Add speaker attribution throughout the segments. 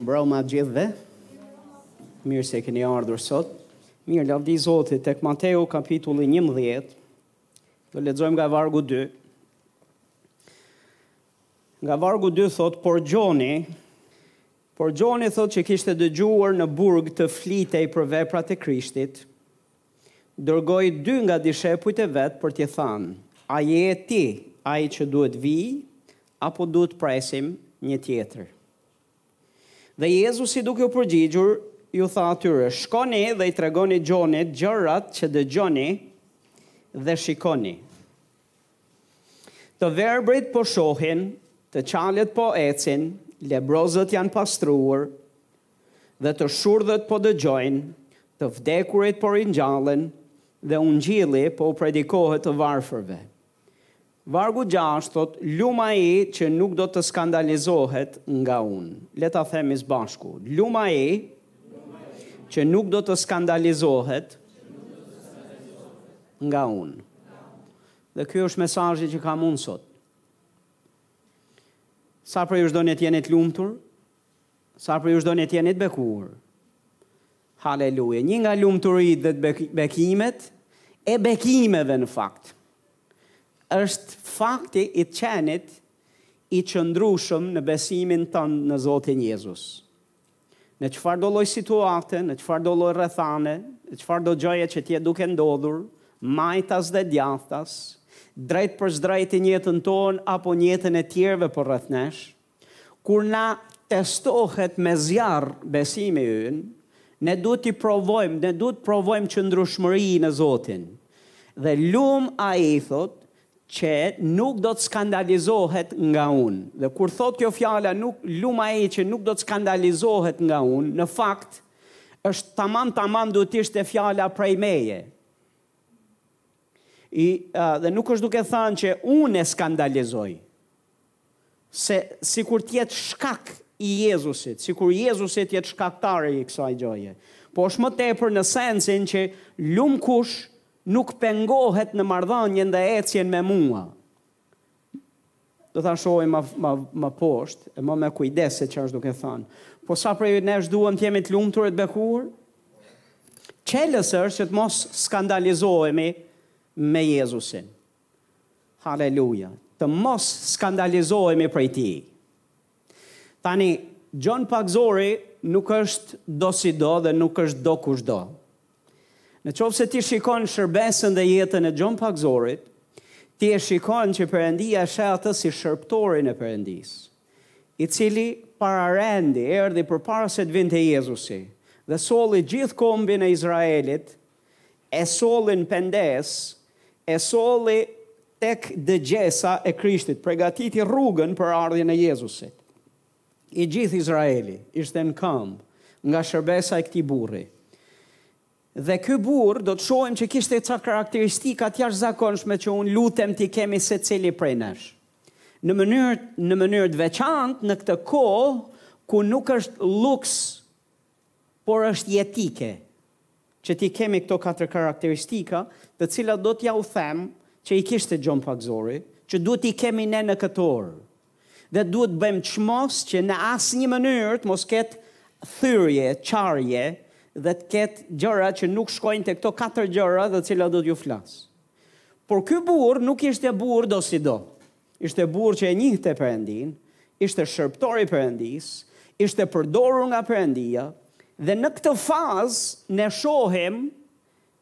Speaker 1: Mbrëma t'gjithve. Mirë se keni ardhur sot. Mirë, lavdi Zotit, tek Mateu kapitulli 11, do lexojmë nga vargu 2. Nga vargu 2 thotë, por Gjoni, por Gjoni thotë që kishte dëgjuar në burg të flitej për veprat e Krishtit, dërgoi dy nga dishepujt e vet për t'i thanë, a je ti, ai që duhet vijë, apo duhet presim një tjetër. Dhe Jezusi duke u përgjigjur, iu tha atyre, Shkoni dhe i tregoni Gjonit gjërat që dëgjoni dhe shikoni. Të verbërit po shohin, të çalët po ecin, lebrozët janë pastruar, dhe të shurdhët po dëgjojnë, të vdekurit po ringjallen, dhe Ungjilli po u predikohet të varfërve. Vargu gjashtë thotë, Lum ai që nuk do të skandalizohet nga unë. Le ta themi së bashku, Lum ai që nuk do të skandalizohet nga unë. Dhe ky është mesazhi që kam unë sot. Sa prej jush doni të jeni të lumtur, sa prej jush doni të jeni të bekuar, Haleluja! Një nga lumturitë dhe bekimet, e bekimeve në fakt, është fakti i të qenit i qëndrueshëm në besimin tënd në Zotin Jezus. Në çfarëdo lloj situate, në çfarëdo lloj rrethane, në çfarëdo gjëje që të jetë duke ndodhur, majtas dhe djathtas, drejtpërsëdrejti në jetën tonë apo në jetën e tjerëve përreth nesh, Kur na testohet me zjarr besimi ynë, ne duhet t'i provojmë, ne duhet të provojmë qëndrueshmëri në Zotin. Dhe lum ai, thotë, që nuk do të skandalizohet nga unë. Dhe kur thotë kjo fjala nuk, lum ai që nuk do të skandalizohet nga unë, në fakt, është tamam tamam duhet të ishte fjala prej meje. I, dhe nuk është duke thanë që unë e skandalizoj. se sikur të jetë shkak i Jezusit, sikur Jezusi të jetë shkaktari i kësaj gjëje, po është më tepër në sensin që lum kush nuk pengohet në marrëdhënien dhe ecjen me mua. Do ta shohim ma ma ma poshtë e ma me kujdes se ç'është duke thanë. Po sa prej nesh duam të jemi të lumtur e të bekuar? Çelës është që të mos skandalizohemi me Jezusin. Haleluja. Të mos skandalizohemi prej tij. Tani, Gjon Pagëzori nuk është dosido dhe nuk është dokushdo. Në qoftë se ti shikon shërbesën dhe jetën e Gjon Pagëzorit, ti e shikon që Perëndia e sheh atë si shërbëtorin e Perëndisë, i cili pararendi, erdhi përpara se të vinte Jezusi, dhe solli gjithë kombin e Izraelit E solli në pendesë, e solli tek dëgjesa e Krishtit, pregatiti rrugën për ardhjen e Jezusit. I gjithë Izraeli ishte në këmbë nga shërbesa e këtij burri. Dhe ky burrë do të shohim që kishte ca karakteristika të jashtëzakonshme që unë lutem t'i kemi secili prej nesh. Në mënyrë në mënyrë të veçantë në këtë kohë ku nuk është luks por është jetike që t'i kemi këto katër karakteristika, të cilat do t'jua them që i kishte Gjon Pagëzori, që duhet t'i kemi ne në këtë orë. Dhe duhet të bëjmë çmos që në asnjë mënyrë të mos ketë thyrje, çarje dhe të ketë gjëra që nuk shkojnë te këto katër gjëra të cilat do t'ju flas. Por ky burrë nuk ishte burrë dosido. Ishte burrë që e njihte Perëndinë, ishte shërbëtor i Perëndisë, ishte përdorur nga Perëndia, dhe në këtë fazë ne shohim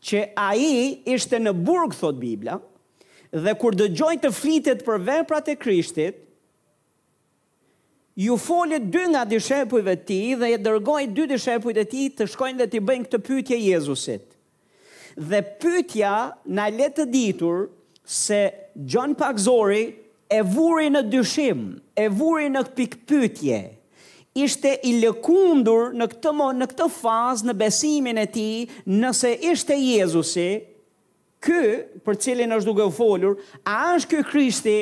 Speaker 1: që ai ishte në burg thotë Bibla, dhe kur dëgjoi të flitet për veprat e Krishtit, Iu foli dy nga dishepujve të tij dhe dërgoi dy dishepujt e tij të shkojnë dhe t'i bëjnë këtë pyetje Jezusit. Dhe pyetja na lë të ditur se Gjon Pagëzori e vuri në dyshim, e vuri në pikëpyetje. Ishte i lëkundur në këtë në këtë fazë në besimin e tij nëse ishte Jezusi, Ky, për të cilin është duke u folur, a është ky Krishti,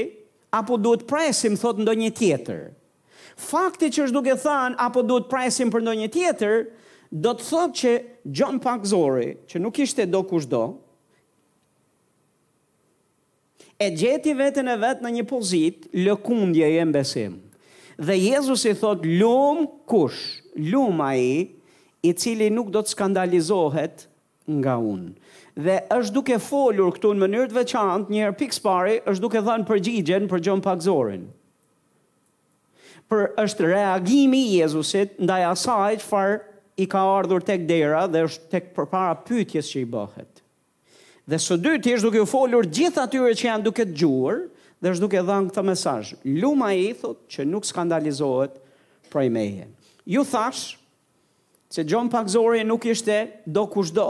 Speaker 1: apo duhet të presim, thotë, ndonjë tjetër? Fakti që është duke thënë, apo duhet të presim për ndonjë tjetër, do të thotë që Gjon Pagëzori, që nuk ishte dokushdo, e gjeti veten e vet në një pozitë lëkundjeje në besim. Dhe Jezusi thotë, lum kush, lum ai, i cili nuk do të skandalizohet nga unë. Dhe është duke folur këtu në mënyrë të veçantë, një herë pikësëpari, është duke dhënë përgjigjen për Gjon Pagëzorin. Por është reagimi i Jezusit ndaj asaj çfarë i ka ardhur tek dera dhe është tek përpara pyetjes që i bëhet. Dhe së dyti është duke u folur gjithë atyre që janë duke dëgjuar dhe është duke dhënë këtë mesazh. Lum ai thotë që nuk skandalizohet prej meje. Ju thashë Se Gjon Pagëzori nuk ishte do kushdo,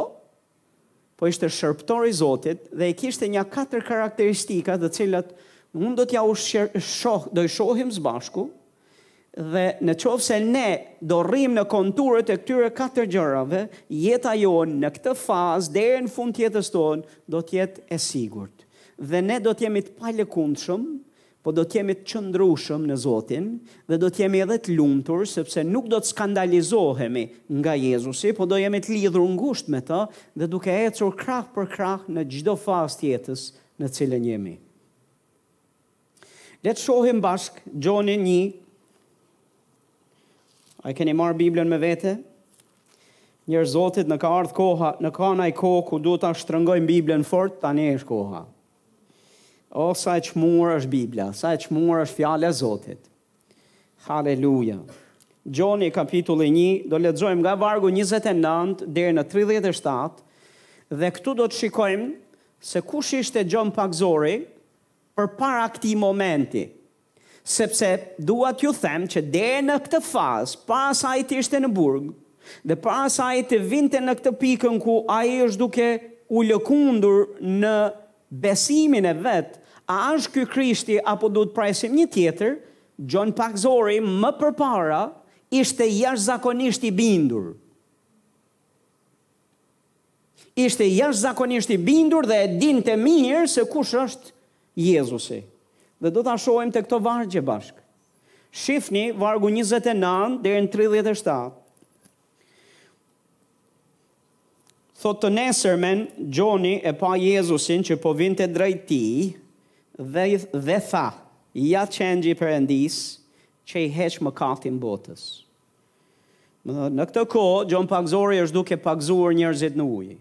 Speaker 1: po ishte shërbëtor i Zotit dhe i kishte nja katër karakteristika të cilat unë do t'jua shoh, do i shohim së bashku dhe në qoftë se ne do rrimë në konturët e këtyre katër gjërave, jeta jonë në këtë fazë deri në fund të jetës tonë do të jetë e sigurt dhe ne do të jemi të palëkundshëm Po do të jemi të qëndrueshëm në Zotin dhe do të jemi edhe të lumtur, sepse nuk do të skandalizohemi nga Jezusi, po do jemi të lidhur ngushtë me Të dhe duke ecur krah për krah në çdo fazë të jetës në të cilën jemi. Le të shohim bashkë Gjoni një. A i keni marrë Biblën me vete? Njerëz të Zotit në ka ardhë koha, në ka naj kohë ku duhet ta shtrëngojmë Biblën fort, tani është koha. O sa e çmuar është Bibla, sa e çmuar është fjala e Zotit. Haleluja. Gjoni kapitulli 1, do lexojmë nga vargu 29 deri në 37 dhe këtu do të shikojmë se kush ishte Gjon Pagëzori përpara këtij momenti. Sepse dua t'ju them që deri në këtë fazë, para se ai të ishte në burg dhe para se ai të vinte në këtë pikën ku ai është duke u lëkundur në besimin e vet, a është ky Krishti apo duhet të presim një tjetër, Gjon Pagëzori më përpara ishte jashtëzakonisht i bindur. ishte jashtëzakonisht i bindur dhe e dinte mirë se kush është Jezusi. Dhe do ta shohim te këto vargje bashkë. Shifni vargu 29 deri në 37. Thotë të nesërmen, Gjoni e pa Jezusin që po vinte drejt tij dhe, dhe tha, ja qengji i Perëndisë që i heq mëkatin botës. Në këtë kohë, Gjon Pagëzori është duke pagëzuar njerëzit në ujë.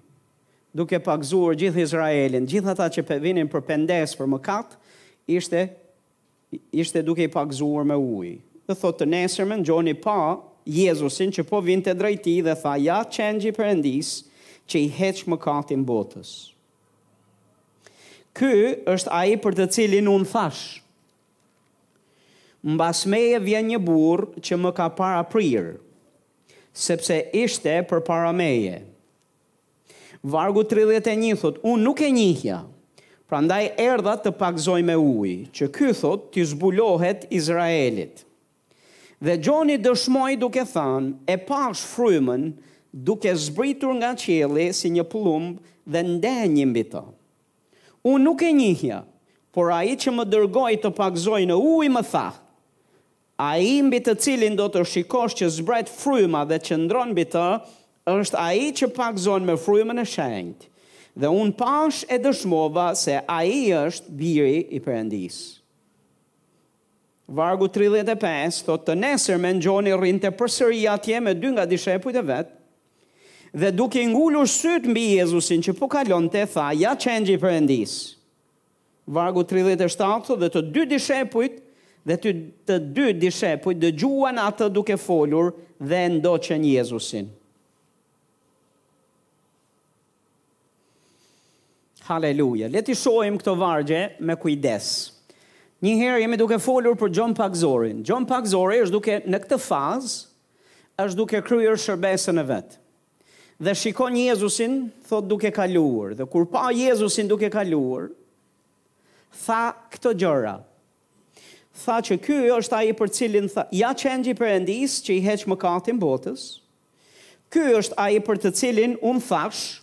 Speaker 1: Duke pagëzuar gjithë Izraelin, gjithë ata që vinin për pendesë, për mëkat, ishte, ishte duke i pagëzuar me ujë. Dhe thotë të nesërmen, Gjoni pa Jezusin që po vinte drejt tij dhe tha, ja qengji i Perëndisë që i heq mëkatin botës. Ky është ai për të cilin unë thashë, Mbas meje vjen një burrë që më ka paraprirë, sepse ishte përpara meje. Vargu tridhjetë e një thotë, Unë nuk e njihja, prandaj erdha të pagëzoj me ujë, që ky thotë t'i zbulohet Izraelit. Dhe Gjoni dëshmoi duke thënë, E pashë frymën duke zbritur nga qielli si një pëllumb dhe ndenji mbi të. Unë nuk e njihja, por ai që më dërgoi të pagëzoj në ujë më tha, Ai mbi të cilin do të shikosh që zbret fryma dhe qëndron mbi të, është ai që pagëzon me frymën e shenjtë. Dhe unë pashë e dëshmova se ai është Biri i Perëndisë. Vargu tridhjetë e pesë thotë të nesërmen Gjoni rrinte përsëri atje me dy nga dishepujt e vet, Dhe duke i ngulur sytë mbi Jezusin që po kalonte, tha, Ja Qengji i Perëndisë! Vargu tridhjetë e shtatë Dhe të dy dishepujt dhe të, të dy dishepujt dëgjuan atë duke folur dhe e ndoqën Jezusin. Haleluja. Le t'i shohim këto vargje me kujdes. Një herë jemi duke folur për Gjon Pagëzorin. Gjon Pagëzori është duke në këtë fazë është duke kryer shërbesën e vet. Dhe shikon Jezusin, thotë duke kaluar, dhe kur pa Jezusin duke kaluar, tha këto gjëra. Tha që ky është ai për cilin tha, ja qengji i Perëndisë që i heq mëkatin botës. Ky është ai për të cilin unë thashë,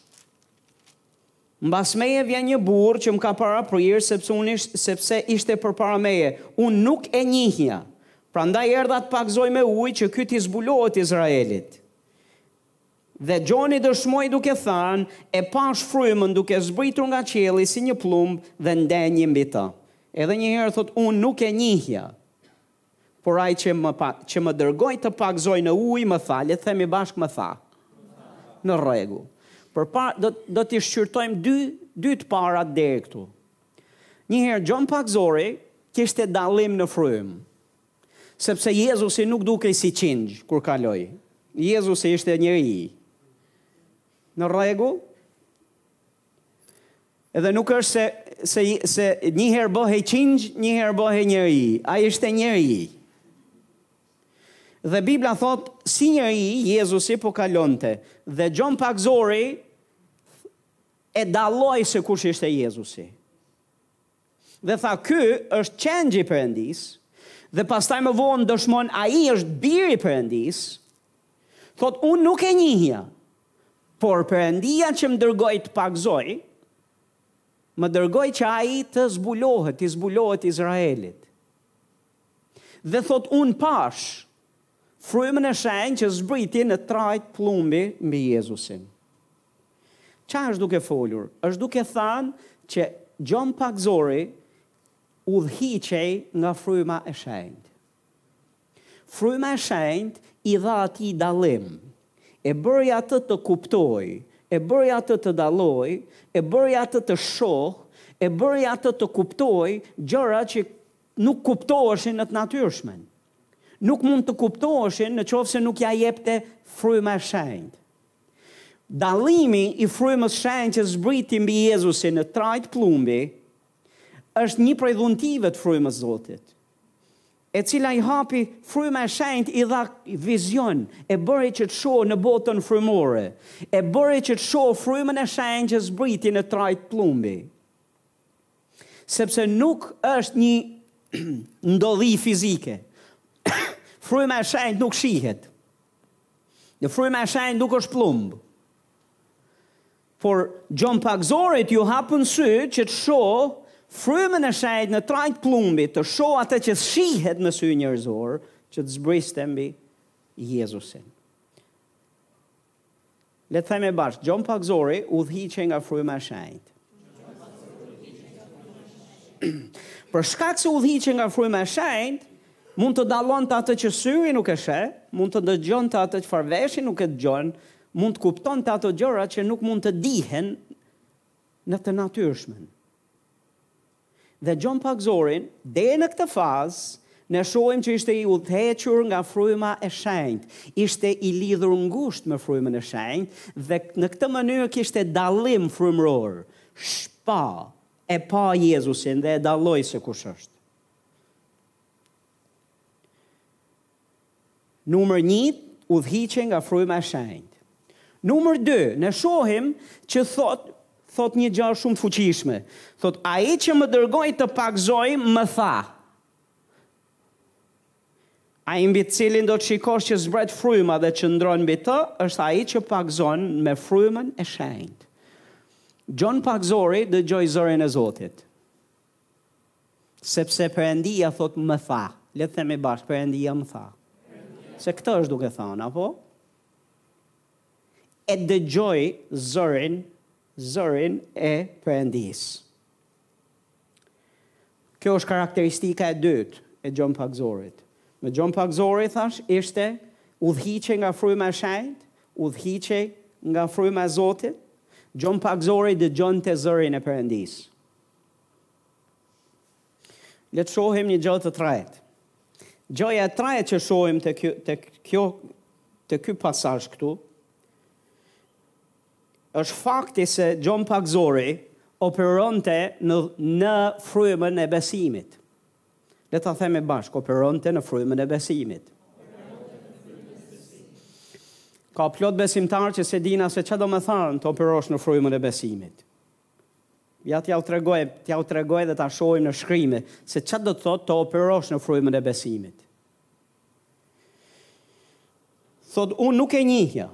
Speaker 1: Mbas meje vjen një burrë që më ka paraprirë sepse ish, sepse ishte përpara meje. Unë nuk e njihja. Prandaj erdha të pagëzoj me ujë që ky t'i zbulohet Izraelit. Dhe Gjoni dëshmoi duke thënë, E pashë frymën duke zbritur nga qielli si një pëllumb dhe ndenji mbi të. Edhe një herë thotë, Unë nuk e njihja. Por ai që më, që më dërgoi të pagëzoj në ujë, më tha, le ta themi bashkë, më tha, në rregull, përpara, do, do t'i shqyrtojmë dy, dy të parat deri këtu. Njëherë, Gjon Pagëzori kishte dallim në frymë, sepse Jezusi nuk dukej si qingj kur kaloi. Jezusi ishte njeri. Në rregull? Edhe nuk është se, se, se një herë bëhej qingj, një herë bëhej njeri. Ai ishte njeri. Dhe Bibla thotë, si njeri, Jezusi po kalonte. Dhe Gjon Pagëzori e dalloi se kush ishte Jezusi. Dhe tha ky është qengji i perëndisë dhe pastaj më vonë dëshmon ai është biri i perëndisë thotë unë nuk e njihja por perëndia që më dërgoi të pagëzoj më dërgoi që ai të zbulohet t'i zbulohet Izraelit dhe thotë unë pashë frymën e shenjtë që zbriti në trajtë pëllumbi mbi Jezusin Ç'a është duke folur? Është duke thanë që Gjon Pagëzori udhëhiqej nga Fryma e Shenjtë. Fryma e Shenjtë i dha atij dallim, e bëri atë të kuptojë, e bëri atë të dallojë, e bëri atë të shohë, e bëri atë të kuptojë gjëra që nuk kuptoheshin në të natyrshmen. Nuk mund të kuptoheshin në qoftë se nuk ia jepte Fryma e Shenjtë. Dallimi i frymës shenjtë që zbriti mbi Jezusin në trajtë pëllumbi është një prej dhuntive të frymës Zotit, e cila i hapi fryma e shenjtë i dha vizion, e bëri që të shohë në botën frymore, e bëri që të shohë frymën e shenjtë që zbriti në trajtë pëllumbi. Sepse nuk është një ndodhi fizike. Fryma e shenjtë nuk shihet. Në fryma e shenjtë nuk është pëllumb. Por Gjon Pagëzorit iu hapën sy që të shohë frymën e shenjtë në trajtë pëllumbi, të shohë atë që shihet me sy njerëzor, që të zbriste mbi Jezusin. Le të themi bashkë, Gjon Pagëzori udhëhiqej nga fryma e shenjtë. Për shkak se udhëhiqej nga fryma e shenjtë, mund të dallonte atë që syri nuk e sheh, mund të dëgjonte atë çfarë veshi nuk e dëgjon, mund të kuptonte ato gjëra që nuk mund të dihen në të natyrshmen. dhe Gjon Pagëzorin, deri në këtë fazë, ne shohim që ishte i udhëhequr nga Fryma e Shenjtë, ishte i lidhur ngushtë me Frymën e Shenjtë dhe në këtë mënyrë kishte dallim frymëror, shpa, e pa Jezusin dhe e dalloi se kush është. Numër një, udhëhiqej nga fryma e shenjtë. Numër dy, ne shohim që thotë thotë një gjë shumë të fuqishme. Thotë ai që më dërgoi të pagëzoj më tha. Ai mbi të cilin do të shikosh që zbret fryma dhe qëndron mbi të, është ai që pagëzon me frymën e shenjtë. Gjon Pagëzori dëgjoi zërin e Zotit. Sepse Perëndia thotë më tha. Le të themi bashkë, Perëndia më tha. Se këtë është duke thënë, apo? E dëgjoi zërin, zërin e Perëndisë. Kjo është karakteristika e dytë e Gjon Pagëzorit. Në Gjon Pagëzori thashë ishte udhëhiqej nga fryma e shenjtë, udhëhiqej nga fryma e Zotit. Gjon Pagëzori dëgjonte zërin e Perëndisë. Le të shohim një gjë të tretë. Gjëja e tretë që shohim te kjo, te kjo te ky pasazh këtu është fakti se Gjon Pagëzori operonte në në frymën e besimit. Le ta themi bashkë, operonte në frymën e besimit. Ka plot besimtarë që s'e dinë se ça do me thanë të operosh në frymën e besimit. Ja t'jua tregoj, t'jua tregoj dhe ta shohim në shkrime, se ça do të thotë të operosh në frymën e besimit. Thotë, unë nuk e njihja,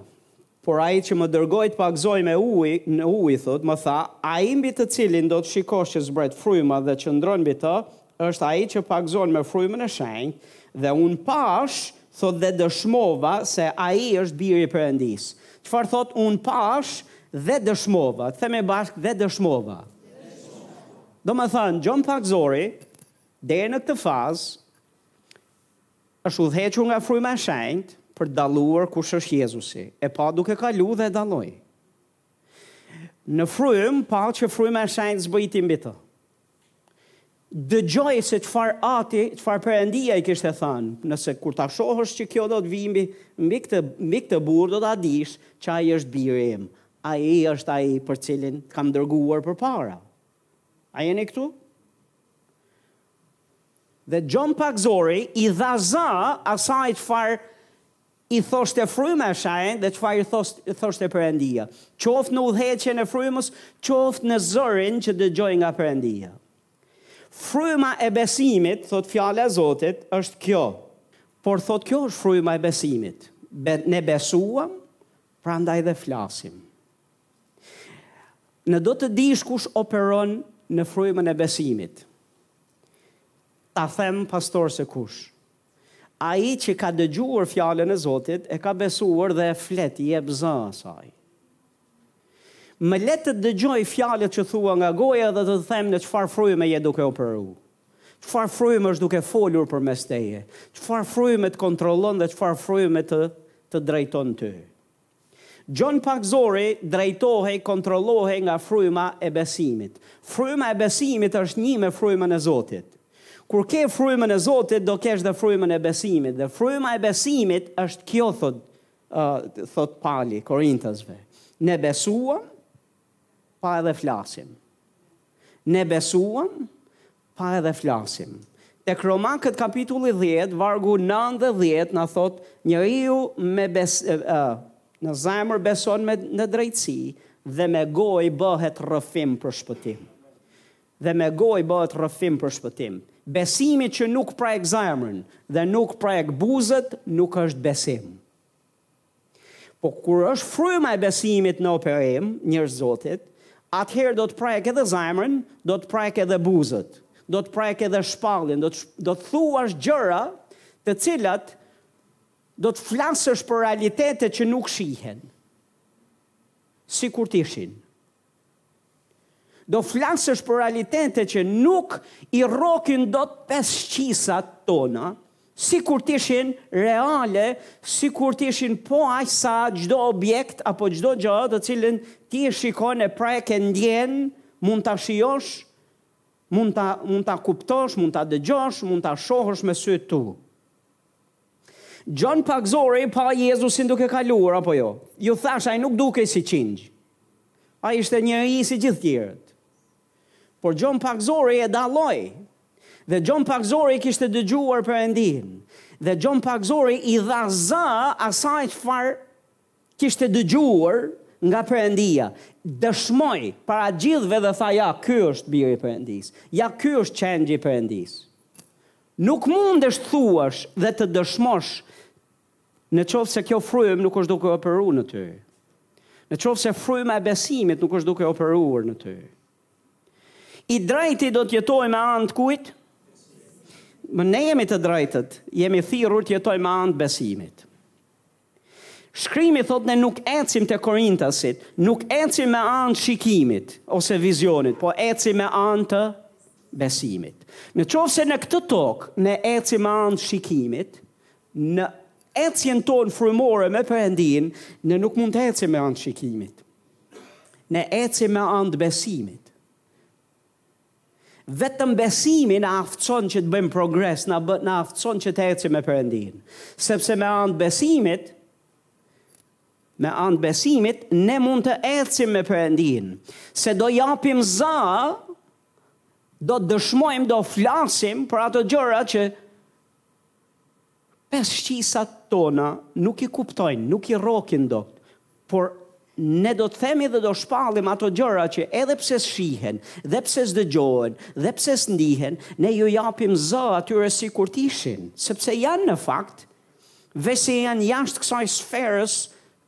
Speaker 1: por ai që më dërgoi të pagëzoj me ujë, në ujë thotë, më tha, ai mbi të cilin do të shikosh që zbret fryma dhe qëndron mbi të, Është ai që pagëzon me Frymën e Shenjtë, dhe unë pashë, thotë dhe dëshmova se ai është biri i Perëndisë. Çfarë thotë unë pashë dhe dëshmova? Ta themi bashkë dhe dëshmova. Domethënë, Gjon Pagëzori deri në këtë fazë është udhëhequr nga Fryma e Shenjtë për të dalluar kush është Jezusi, e pa duke kalu dhe e dalloi. Në frymë, pa që fryma e shenjtë zbriti mbi të. Dëgjoi se çfarë Ati, çfarë Perëndia i kishte thënë, nëse kur ta shohësh që kjo do të vijë mbi mbi këtë mbi këtë burrë do ta dish që ai është biri im. Ai është ai për cilin të kam dërguar përpara. A jeni këtu? Dhe Gjon Pagëzori i dha zë asaj çfarë I thoshte fryma e shenjtë dhe çfarë i thoshte Perëndia, qoftë në udhëheqjen e frymës, qoftë në zërin që dëgjoi nga Perëndia. Fryma e besimit, thotë Fjala e Zotit, është kjo. Por thotë kjo është fryma e besimit, ne besuam, prandaj dhe flasim. Në do të dish kush operon në frymën e besimit. Ta them pastor se kush. Ai që ka dëgjuar fjalën e Zotit, e ka besuar dhe e flet, i jep zë asaj. Më le të të dëgjoj fjalët që thua nga goja dhe të të them në çfarë fryme je duke operu. Çfarë fryme është duke folur përmes teje? Çfarë fryme të kontrollon dhe çfarë fryme të të drejton ty? Gjon Pagëzori drejtohej kontrollohej nga fryma e besimit. Fryma e besimit është një me frymën e Zotit. Kur ke frymën e Zotit do kesh dhe frymën e besimit dhe fryma e besimit është kjo thotë thotë Pali Korintasve ne besuam pa edhe flasim ne besuam Pa edhe flasim. Tek Romakët kapitulli dhjetë, vargu nëntë dhe dhjetë na thotë, Njeriu me besim, ë, në zemër beson me, në drejtësi dhe me gojë bëhet rrëfim për shpëtim. Dhe me gojë bëhet rrëfim për shpëtim. Besimi që nuk prek zemrën dhe nuk prek buzët nuk është besim. Por kur është fryma e besimit në operim, njerëz të Zotit, atëherë do të prek edhe zemrën, do të prek edhe buzët, do të prek edhe shpalljen, do të do të thuash gjëra të cilat do të flasësh për realitete që nuk shihen. Sikur të ishin, Do flasësh për realitete që nuk i rrokin dot pesë shqisat tona, sikur të ishin reale, sikur të ishin po aq sa çdo objekt apo çdo gjë të cilën ti e shikon, e prek, e ndjen, mund ta shijosh, mund ta mund ta kuptosh, mund ta dëgjosh, mund ta shohësh me sytë e tu. Gjon pagëzori pa Jezusin duke kaluar apo jo? Ju thashë ai nuk dukej si qengj. Ai ishte njeri si gjithë të tjerët. Por Gjon pagëzori e dalloi. Dhe Gjon pagëzori kishte dëgjuar Perëndinë. Dhe Gjon pagëzori i dha zë asaj çfarë kishte dëgjuar nga Perëndia, dëshmoi para të gjithëve dhe tha ja ky është biri i Perëndisë, ja ky është qengji i Perëndisë. Nuk mundesh të thuash dhe të dëshmosh në qoftë se kjo frymë nuk është duke operuar në ty. Në qoftë se fryma e besimit nuk është duke operuar në ty. I drejti do të jetojë me anë të kujt? Më ne jemi të drejtët, jemi thirrur të jetojmë me anë të besimit. Shkrimi thotë ne nuk ecim te Korintasit, nuk ecim me anë të shikimit ose vizionit, po ecim me anë të besimit. Në qoftë se në këtë tokë ne ecim me anë të shikimit, në ecjen tonë frymore me Perëndinë, ne nuk mund të ecim me anë të shikimit. Ne ecim me anë të besimit. Vetëm besimi na aftëson që të bëjmë progres, na bë, na aftëson që të ecim me Perëndinë. Sepse me anë të besimit, me anë të besimit ne mund të ecim me Perëndinë. Se do japim za, do dëshmojmë, do flasim për ato gjëra që Pesë shqisat tona nuk i kuptojnë, nuk i rrokin dot, por ne do të themi dhe do shpallim ato gjëra që edhe pse s'shihen, dhe pse s'dëgjohen, dhe pse s'ndihen, ne u japim zë atyre sikur të ishin, sepse janë në fakt, veçse janë jashtë kësaj sferës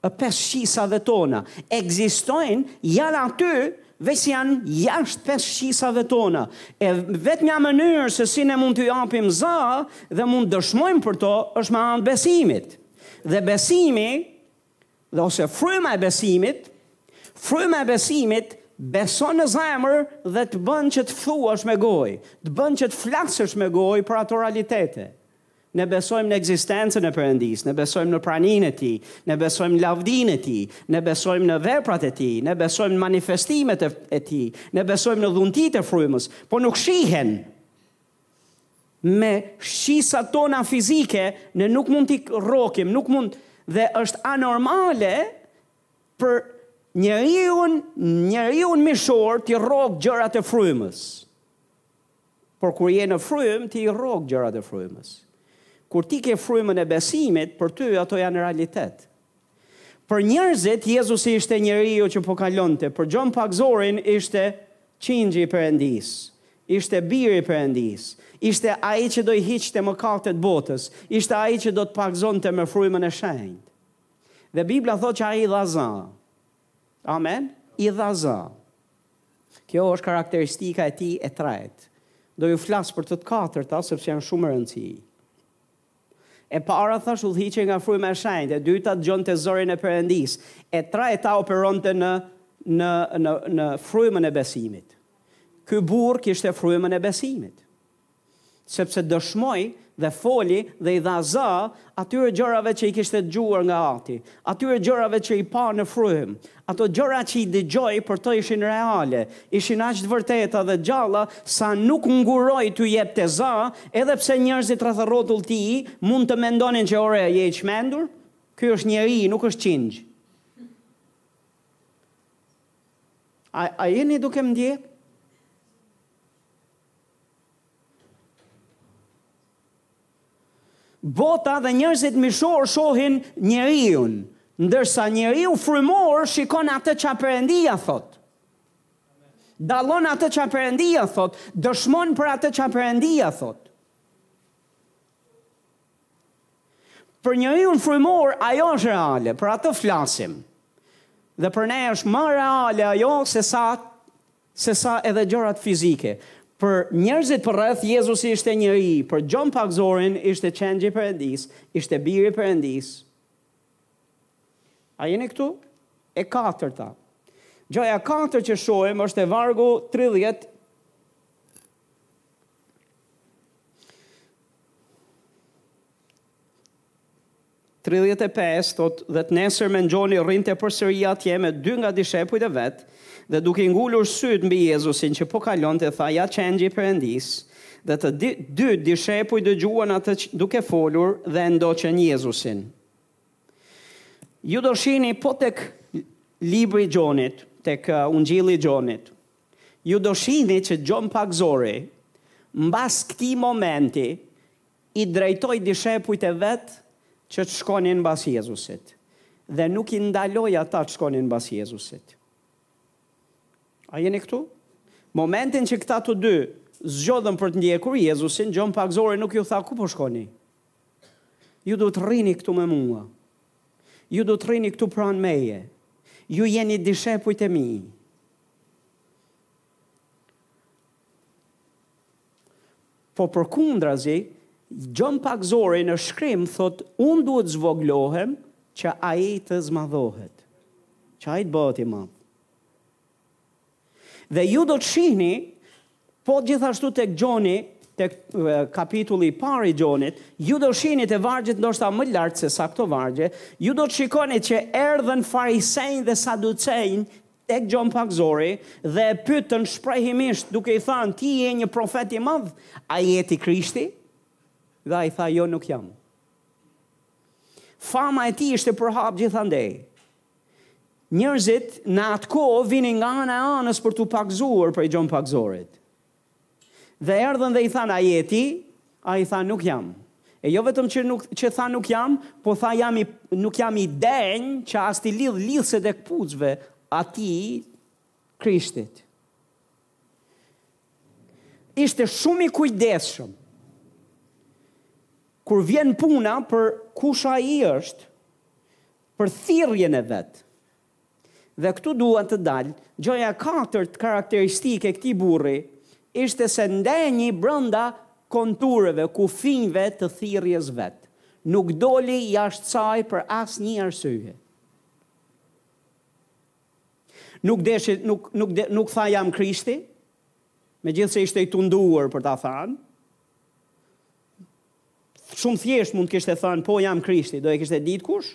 Speaker 1: e pesë shqisave tona, ekzistojnë, janë aty, veçse janë jashtë pesë shqisave tona. E vetmja mënyrë se si ne mund t'u japim za dhe mund të dëshmojmë për to është me anë të besimit. Dhe besimi, dhe ose fryma e besimit, fryma e besimit beson në zemër dhe të bën që të thuash me gojë, të bën që të flasësh me gojë për ato realitete. Ne besojmë në ekzistencën e Perëndisë, ne besojmë në praninë e Tij, ne besojmë në lavdinë e Tij, ne besojmë në veprat e Tij, ne besojmë në manifestimet e Tij, ne besojmë në dhuntitë e frymës, po nuk shihen. Me shqisat tona fizike, ne nuk mund t'i rrokim, nuk mund dhe është anormale për njeriun, njeriun mishor t'i rrokë gjërat e frymës. Por kur je në frymë, ti i rrok gjërat e frymës. Kur ti ke frymën e besimit, për ty ato janë realitet. Për njerëzit, Jezusi ishte njeriu që po kalonte, për Gjon Pagëzorin ishte Qingji i Perëndisë, ishte Biri i Perëndisë, ishte Ai që do i hiqte mëkatet botës, ishte Ai që do të pagëzonte me frymën e shenjtë. Dhe Bibla thotë që Ai i dha zë. Amen? I dha zë. Kjo është karakteristika e tij e tretë. Do ju flas për të të katërta sepse janë shumë me rëndësi. E para thashë udhëhiqej nga fryma e shenjtë, e dyta dëgjonte zërin e Perëndisë, e treta operonte në në në në frymën e besimit. Ky burrë kishte frymën e besimit. sepse dëshmoi dhe foli dhe i dha za atyre gjërave që i kishte dëgjuar nga Ati, atyre gjërave që i pa në frymë. Ato gjëra që i dëgjoi për të ishin reale, ishin aq të vërteta dhe të gjalla sa nuk ngurroi t'u jepte za, edhe pse njerëzit rreth e rrotull tij mund të mendonin që ore je i çmendur, ky është njeri, nuk është qingj. A, a jeni duke më ndjek? Bota dhe njerëzit mishorë shohin njeriun, ndërsa njeriu frymor shikon atë qa Perëndia thot. Dallon atë qa Perëndia thot, dëshmon për atë qa Perëndia thot. Për njeriun frymor ajo është reale, për atë flasim. Dhe për ne është ma reale ajo se sa Se sa edhe gjërat fizike. Për njerëzit përreth, Jezusi ishte njeri, për Gjon Pagëzorin ishte qengji i Perëndisë, ishte biri i Perëndisë. A jeni këtu? E katërta. Gjëja e katërt që shohim është te vargu 30 Në Tridhjetë e pesë, thotë, dhe të nesërmen Gjoni rrinte përsëri atje me dy nga dishepujt e vet, dhe duke i ngulur sytë mbi Jezusin që po kalonte, tha, Ja qengji i Perëndisë! Dhe të dy dishepujt dëgjuan atë duke folur dhe e ndoqën Jezusin. Ju do shihni po tek libri i Gjonit, tek Ungjilli i Gjonit, ju do shihni që Gjon Pagëzori, mbas këtij momenti, I drejtoi dishepujt e vet që të shkonin mbas Jezusit dhe nuk i ndaloi ata të shkonin mbas Jezusit. A jeni këtu? Momentin që këta të dy zgjodhën për të ndjekur Jezusin, Gjon Pagëzori nuk ju tha ku po shkoni. Ju duhet të rrini këtu me mua. Ju duhet të rrini këtu pranë meje. Ju jeni dishepujt e mi. Po përkundrazi, Gjon Pagëzori në shkrim thotë unë duhet të zvogëlohem që ai të zmadhohet. Që ai të bëhet i madh. Dhe ju do të shihni po gjithashtu tek Gjoni, tek kapitulli i parë i Gjonit, ju do shihni te vargjet ndoshta më lart se sa këto vargje, ju do të shikoni që erdhën farisenj dhe saducenj Tek Gjon Pagëzori dhe e pytën shprehimisht duke i thanë ti je një profet i madh, a je ti Krishti? Dhe ai tha jo nuk jam. Fama e tij ishte përhap gjithandej. Njerëzit në atë kohë vinin nga ana e anës për t'u pagëzuar prej Gjon Pagëzorit. Dhe erdhën dhe i thanë, A je ti? Ai tha, Nuk jam. E jo vetëm që nuk, që tha nuk jam, po tha jam i, nuk jam i denjë që as t'i lidh lidhëset e këpucëve atij Krishtit. Ishte shumë i kujdesshëm. Kur vjen puna për kush ai është, për thirrjen e vet. Dhe këtu dua të dal, gjëja e katërt, karakteristikë e këtij burri ishte se ndenji brenda kontureve, kufinjve të thirrjes vet. Nuk doli jashtë saj për asnjë arsye. Nuk deshi, nuk nuk nuk tha jam Krishti, megjithëse ishte i tunduar për ta thënë, Shumë thjesht mund të kishte thënë, po jam Krishti, do e kishte ditë kush?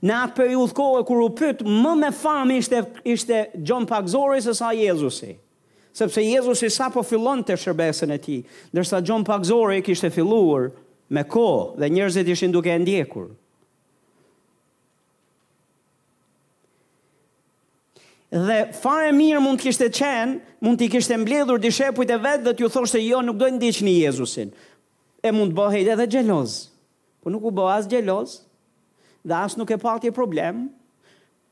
Speaker 1: Në atë periudhë kohe kur u pyet më me famë ishte ishte Gjon Pagëzori se sa Jezusi. Sepse Jezusi sapo fillonte shërbesën e tij, ndërsa Gjon Pagëzori kishte filluar me kohë dhe njerëzit ishin duke e ndjekur. Dhe fare mirë mund të kishte qenë, mund t'i kishte mbledhur dishepujt e vet dhe t'u thoshte jo, nuk do të ndiqni Jezusin. E mund të bëhej edhe xheloz. Po nuk u bë as xheloz dhe as nuk e pati problem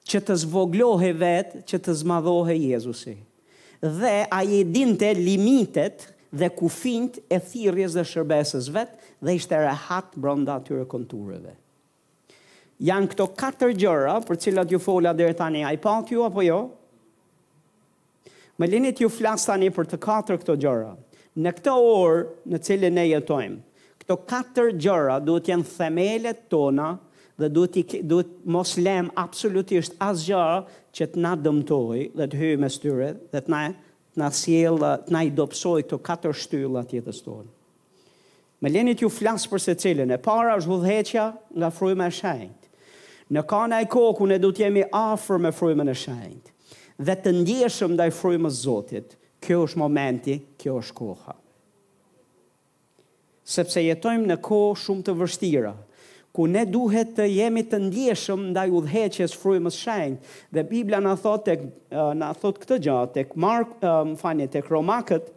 Speaker 1: që të zvoglohej vetë, që të zmadhohej Jezusi. Dhe ai i dinte limitet dhe kufinjtë e thirrjes dhe shërbesës vet dhe ishte rehat brenda atyre kontureve. Janë këto katër gjëra për të cilat ju fola deri tani, a i patë ju apo jo? Më lini t'ju flas tani për të katër këto gjëra. Në këtë orë në cilën ne jetojmë, këto katër gjëra duhet të jenë themelet tona dhe duhet t'i duhet mos lëmë absolutisht asgjë që të na dëmtojë dhe të hyjë mes tyre dhe të na të na sjellë, të na i dobësojë këto katër shtylla të jetës tonë. Më leni t'ju flas për secilën. E para është udhëheqja nga Fryma e Shenjtë. Në ka naj kohë ku ne duhet të jemi afër me Frymën e Shenjtë dhe të ndjeshëm ndaj Frymës Zotit. Ky është momenti, kjo është koha. Sepse jetojmë në kohë shumë të vështira, ku ne duhet të jemi të ndjeshëm ndaj udhëheqjes Frymës Shenjtë dhe Bibla na thotë tek na thotë këtë gjë tek Mark, më falni, tek Romakët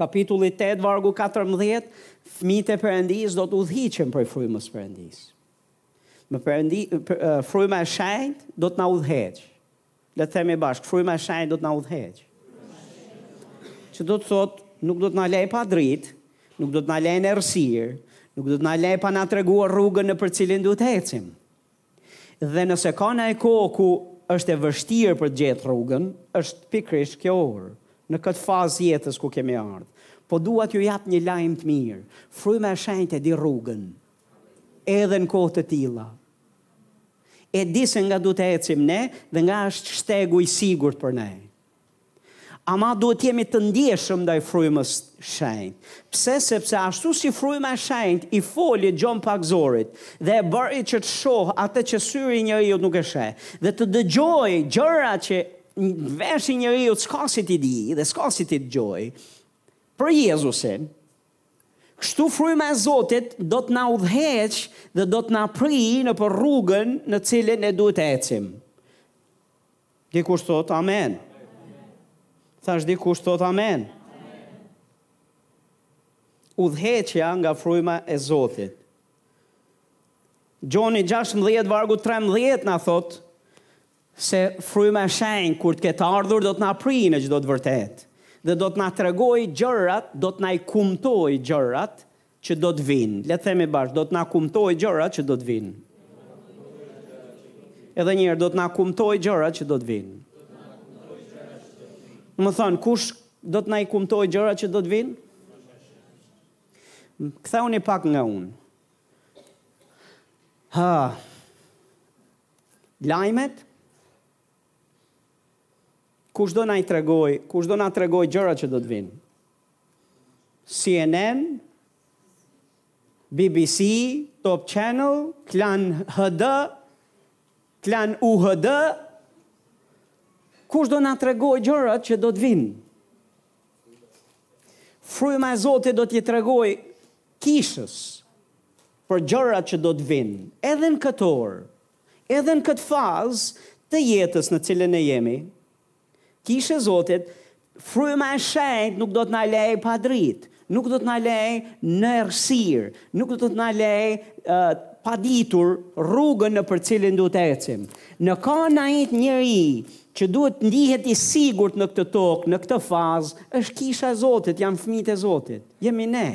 Speaker 1: Kapitulli tetë vargu katërmbëdhjetë, Fëmijët e Perëndisë do të udhëhiqen prej frymës së Perëndisë. Me Perëndi, fryma e shenjtë do të na udhëheqë. Le të themi bashkë, fryma e shenjtë do të na udhëheqë. Që do të thotë, nuk do të na lejë pa dritë, nuk do të na lejë në errësirë, nuk do të na lejë pa na treguar rrugën nëpër cilin duhet të ecim. Dhe nëse ka naj kohë ku është e vështirë për të gjetë rrugën, është pikërisht kjo orë, në këtë fazë të jetës ku kemi ardhë. Po dua t'ju jap një lajm të mirë, Fryma e Shenjtë e di rrugën, edhe në kohë të tilla. E di se nga duhet të ecim ne dhe nga është shtegu i sigurt për ne. Ama duhet të jemi të ndjeshëm ndaj frymës së shenjtë. Pse? Sepse ashtu si fryma e shenjtë i foli Gjon Pagëzorit dhe e bëri që të shohë atë që syri i njeriut nuk e sheh, dhe të dëgjojë gjëra që veshi i njeriut s'ka si t'i dijë dhe s'ka si t'i dëgjojë, për Jezusin, kështu fryma e Zotit do të na udhëheqë dhe do të na prijë nëpër rrugën në të cilën ne duhet të ecim. Dikush thotë amen. Thashë dikush thotë amen. Udhëheqja nga fryma e Zotit. Gjoni 16 vargu 13 na thotë se fryma e shenjtë kur të ketë ardhur do të na prijë në çdo të vërtetë dhe do të na tregojë gjërat, do të na i kumtojë gjërat që do të vijnë. Le të themi bashkë, do të na kumtojë gjërat që do të vijnë. Edhe një herë, do të na kumtojë gjërat që do të vijnë. Më thonë, kush do të na i kumtojë gjërat që do të vinë? Këthe unë i pak nga unë. Ha, lajmet, kush do na i tregoj, kush do na tregoj gjërat që do të vinë? CNN, bbc, Top Channel, Klan HD, Klan UHD, kush do na tregojë gjërat që do të vinë? Fryma e Zotit do t'i tregojë kishës për gjërat që do të vinë, edhe në këtë orë, edhe në këtë fazë të jetës në cilën ne jemi, Kishë e Zotit, fryma e shenjtë nuk do të na lejë pa dritë, nuk do të na lejë në errësirë, nuk do të na lejë pa ditur rrugën nëpër cilin duhet të ecim. Në ka naj njeri që duhet të ndihet i sigurt në këtë tokë, në këtë fazë, është Kisha e Zotit, janë fëmijët e Zotit, jemi ne.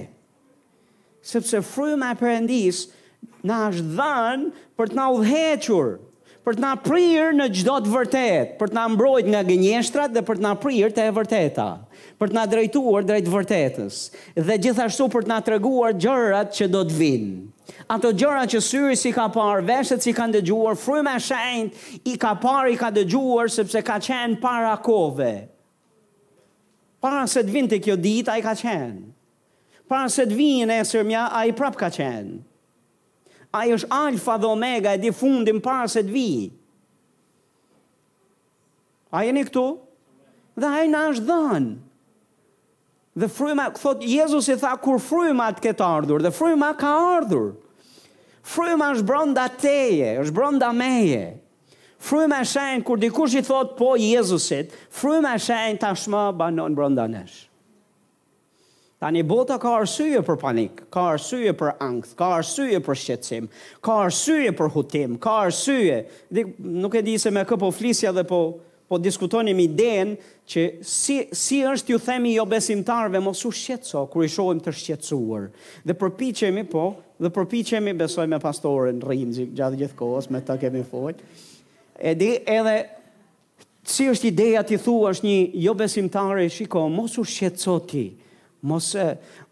Speaker 1: Sepse fryma e Perëndisë na është dhënë për të na udhëhequr, për të na prirë në çdo të vërtetë, për të na mbrojtë nga gënjeshtrat dhe për të na prirë te e vërteta, për të na drejtuar drejt vërtetës dhe gjithashtu për të na treguar gjërat që do të vijnë. Ato gjëra që syri s'i ka parë, veshët s'i kanë dëgjuar, fryma e shenjtë i ka parë, i ka dëgjuar sepse ka qenë para kohëve. Para se të vinte kjo ditë, ai ka qenë. Para se të vijë nesërmja, ai prapë ka qenë. Ai është alfa dhe omega, e di fundin para se të vijë. A jeni këtu? Dhe ai na është dhënë. Dhe fryma, thot Jezus i tha, kur fryma të ketë ardhur, dhe fryma ka ardhur. Fryma është bronda teje, është bronda meje. Fryma e shenjtë, kur dikush i thot po Jezusit, fryma e shenjtë tashmë banon bronda nesh. Tani bota ka arsye për panik, ka arsye për ankth, ka arsye për shqetësim, ka arsye për hutim, ka arsye. Dhe nuk e di se me kë po flisja dhe po po diskutonim idenë që si si është t'ju themi jo besimtarëve mos u shqetëso kur i shohim të shqetësuar. Dhe përpiqemi po, dhe përpiqemi besoj me pastorin Remzi gjatë gjithë kohës me të kemi fol. Edhe Si është ideja t'i thuash një jobesimtari shiko mos u shqetëso ti mos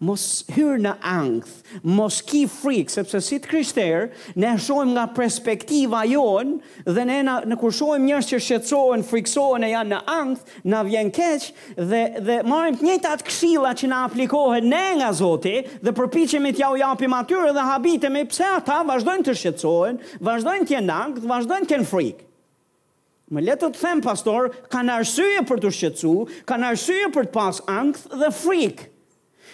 Speaker 1: mos hyr në ankth mos ki frikë sepse si të krishterë ne shohim nga perspektiva jonë dhe ne na, ne kur shohim njerëz që shqetësohen frikësohen e janë në ankth na vjen keq dhe dhe marrim të njëjtat këshilla që na aplikohen neve nga Zoti dhe përpiqemi t'jau japim atyre dhe habitemi pse ata vazhdojnë të shqetësohen vazhdojnë të jenë në ankth vazhdojnë të kenë frikë Më le të të them, pastor, kanë arsye për t'u shqetësu, kanë arsye për të pas ankth dhe frikë.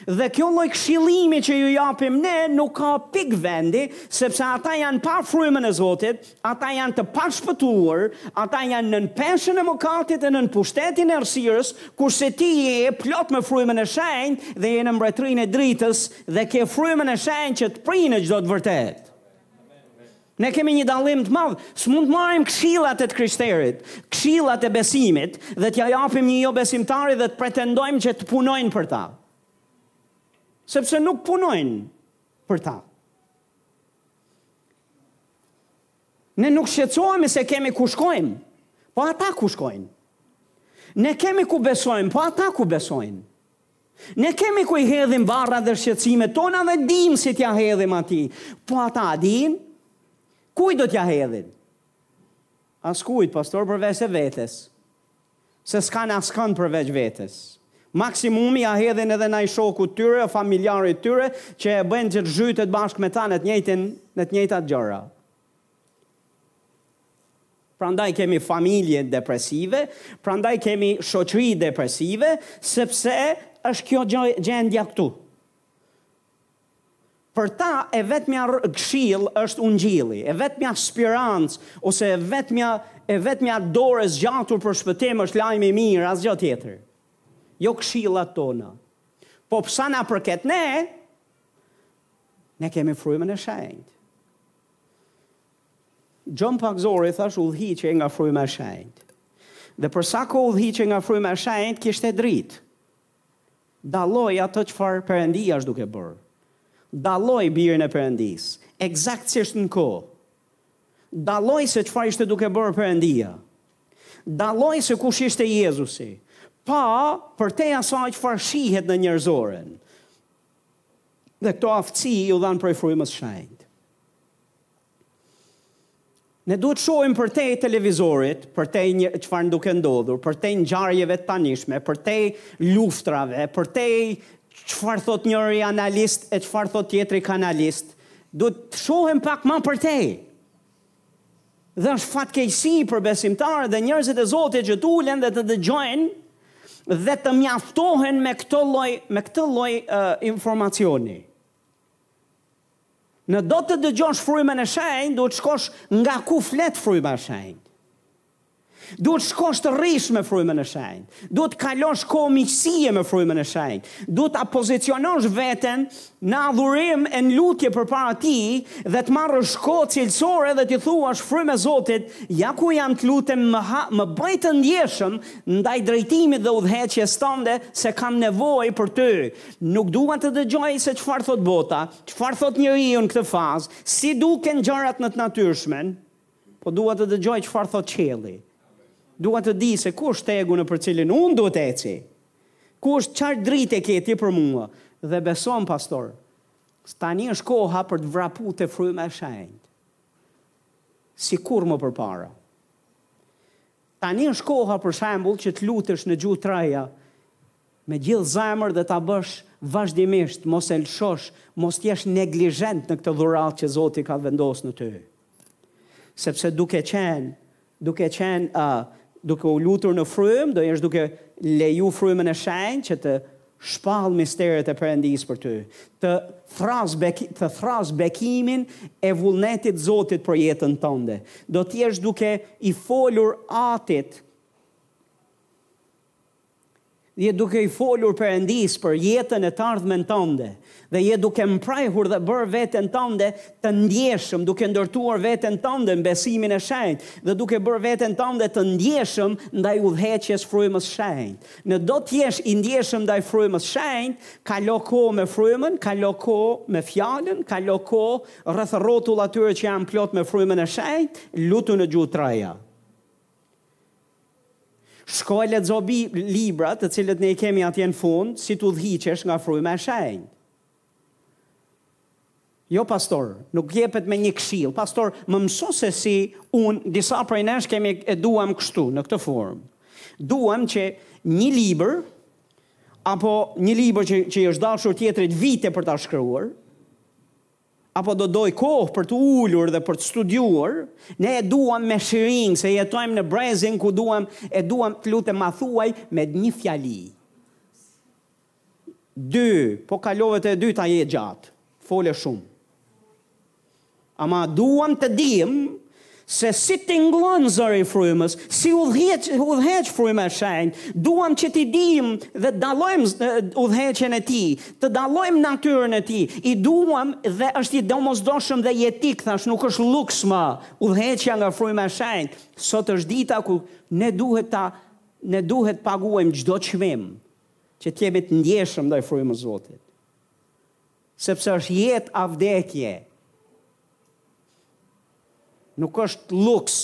Speaker 1: Dhe kjo lloj këshillimi që ju japim ne nuk ka pikë vendi, sepse ata janë pa frymën e Zotit, ata janë të pashpëtuar, ata janë nën peshën e mëkatit e nën pushtetin e errësirës, kurse ti je plot me frymën e shenjtë dhe je në mbretërinë e dritës dhe ke frymën e shenjtë që të prin në çdo të vërtetë. Ne kemi një dallim të madh, s'mund të marrim këshillat e të krishterit, këshillat e besimit dhe t'ia japim një jobesimtari dhe të pretendojmë që të punojnë për ta. Sepse nuk punojnë për ta. Ne nuk shqetësohemi se kemi ku shkojmë, po ata ku shkojnë. Ne kemi ku besojmë, po ata ku besojnë. Ne kemi ku i hedhim barrat dhe shqetësimet tona dhe dimë si t'ja hedhim atij. Po ata a dinë? Kujt do t'ja hedhin? Askujt, pastor, përveçse vetes. Se s'kanë askënd përveç vetes. Maksimumi ja hedhin edhe naj shokut të tyre, familjarit të tyre, që e bëjnë që të zhytet bashkë me ta në të njëjtin, në të njëjtat gjëra. Prandaj kemi familje depresive, prandaj kemi shoqëri depresive, sepse është kjo gjendja këtu. Për ta e vetmja këshillë është ungjilli, e vetmja spirancë ose e vetmja e vetmja dorë e zgjatur për shpëtim është lajmi i mirë, asgjë tjetër. Jo këshillat tona. Po për sa na përket ne, Ne kemi frymën e shenjtë. Gjon Pagëzori thashë udhëhiqej nga fryma e shenjtë. Dhe për sa kohë udhëhiqej nga fryma e shenjtë kishte dritë. Dalloi atë çfarë Perëndia është duke bërë. Dalloi birin e Perëndisë, ekzaktësisht në kohë. Dalloi se çfarë ishte duke bërë Perëndia. Dalloi se kush ishte Jezusi. Pa përtej asaj çfarë shihet në njerëzoren. Dhe këto aftësi iu dhanë prej frymës së shenjtë. Ne duhet të shohim përtej televizorit, përtej çfarë është duke ndodhur, përtej ngjarjeve të tanishme, përtej luftrave, përtej çfarë thotë njëri analist e çfarë thotë tjetri analist, duhet të shohim pak ma përtej. Dhe është fatkeqësi për besimtarët dhe njerëzit e Zotit që të ulen dhe të dëgjojnë dhe të mjaftohen me këtë lloj me këtë lloj uh, informacioni. Në do të dëgjosh frymën e shenjtë, duhet të shkosh nga ku flet fryma e shenjtë. Duhet të shkosh të rrish me frymën e shenjtë. Duhet të kalosh kohë miqësie me frymën e shenjtë. Duhet ta pozicionosh veten në adhurim e në lutje përpara Tij dhe të marrësh kohë cilësore dhe t'i thuash frymë e Zotit, ja ku jam të lutem më ha, më bëj të ndjeshëm ndaj drejtimit dhe udhëheqjes tënde se kam nevojë për Ty. Nuk dua të dëgjoj se çfarë thotë bota, çfarë thotë njeriu në këtë fazë, si duken gjërat në të natyrshmen. Po dua të dëgjoj çfarë thotë qielli. Dua të di se ku është shtegu nëpër të cilin unë duhet të eci. Ku është çfarë drite ke ti për mua? Dhe besojeni pastor, tani është koha për të vrapu te fryma e shenjtë. Si kurrë më përpara. Tani është koha për shembull që të lutesh në gjuhë të reja me gjithë zemër dhe ta bësh vazhdimisht, mos e lëshosh, mos të jesh neglizhent në këtë dhuratë që Zoti ka vendosë në ty. Sepse duke qenë, duke qenë, uh, duke u lutur në frymë, do jesh duke leju frymën e shenjtë që të Shpall misteret e Perëndisë për ty. Të të thërrasë bekimin e vullnetit të Zotit për jetën tënde. Do të jesh duke i folur Atit, je duke i folur Perëndisë për jetën e të ardhmen tënde. Dhe je duke mprehur dhe bërë veten tënde të ndjeshëm, duke ndërtuar veten tënde në besimin e shenjtë, dhe duke bërë veten tënde të ndjeshëm ndaj udhëheqjes Frymës Shenjtë. Në do të jesh i ndjeshëm ndaj Frymës Shenjtë, kalo kohë me Frymën, kalo kohë me Fjalën, kalo kohë rreth rrotull atyre që janë plot me Frymën e Shenjtë, lutu në gjuhë të reja. Shko e lexo bi, libra, të cilët ne i kemi atje në fund, si të udhëhiqesh nga fryma e shenjtë. Jo pastor, nuk jepet me një këshill. Pastor, më mëso se si unë disa prej nesh kemi e duam kështu, në këtë formë. Duam që një libër apo një libër që që i është dashur tjetrit vite për ta shkruar, apo do dojë kohë për të ulur dhe për të studiuar, ne e duam me shiringë se jetojmë në brezin ku duam e duam të lutem ma thuaj me një fjali dy po kalove te e dyta je gjatë fole shumë ama duam të dimë Se si tingëllon zëri i frymës, si udhëheq fryma e shenjtë, duam që t'i dimë dhe dallojmë udhëheqjen e tij, të dallojmë natyrën e tij, i duam dhe është i domosdoshëm dhe jetik, thashë nuk është luks më, udhëheqja nga fryma e shenjtë, sot është dita kur ne duhet ta ne duhet të paguajmë çdo çmim, që të jemi të ndjeshëm ndaj frymës së Zotit. Sepse është jetë a vdekje. Nuk është luks.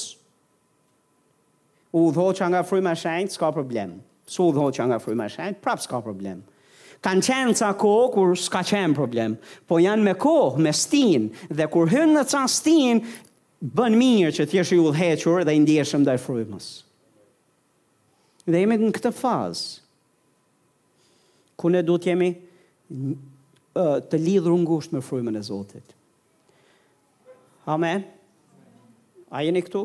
Speaker 1: U udhëhoqa nga fryma e shenjtë, s'ka problem. S'u udhëhoqa nga fryma e shenjtë, prapë s'ka problem. Kanë qenë ca kohë kur s'ka qenë problem, po janë me kohë, me stinë, dhe kur hyn në ca stinë, bën mirë që t'jesh i udhëhequr dhe i ndjeshëm ndaj frymës. Dhe jemi në këtë fazë. ku ne duhet të jemi të lidhur ngushtë me frymën e Zotit. Amen. A jeni këtu?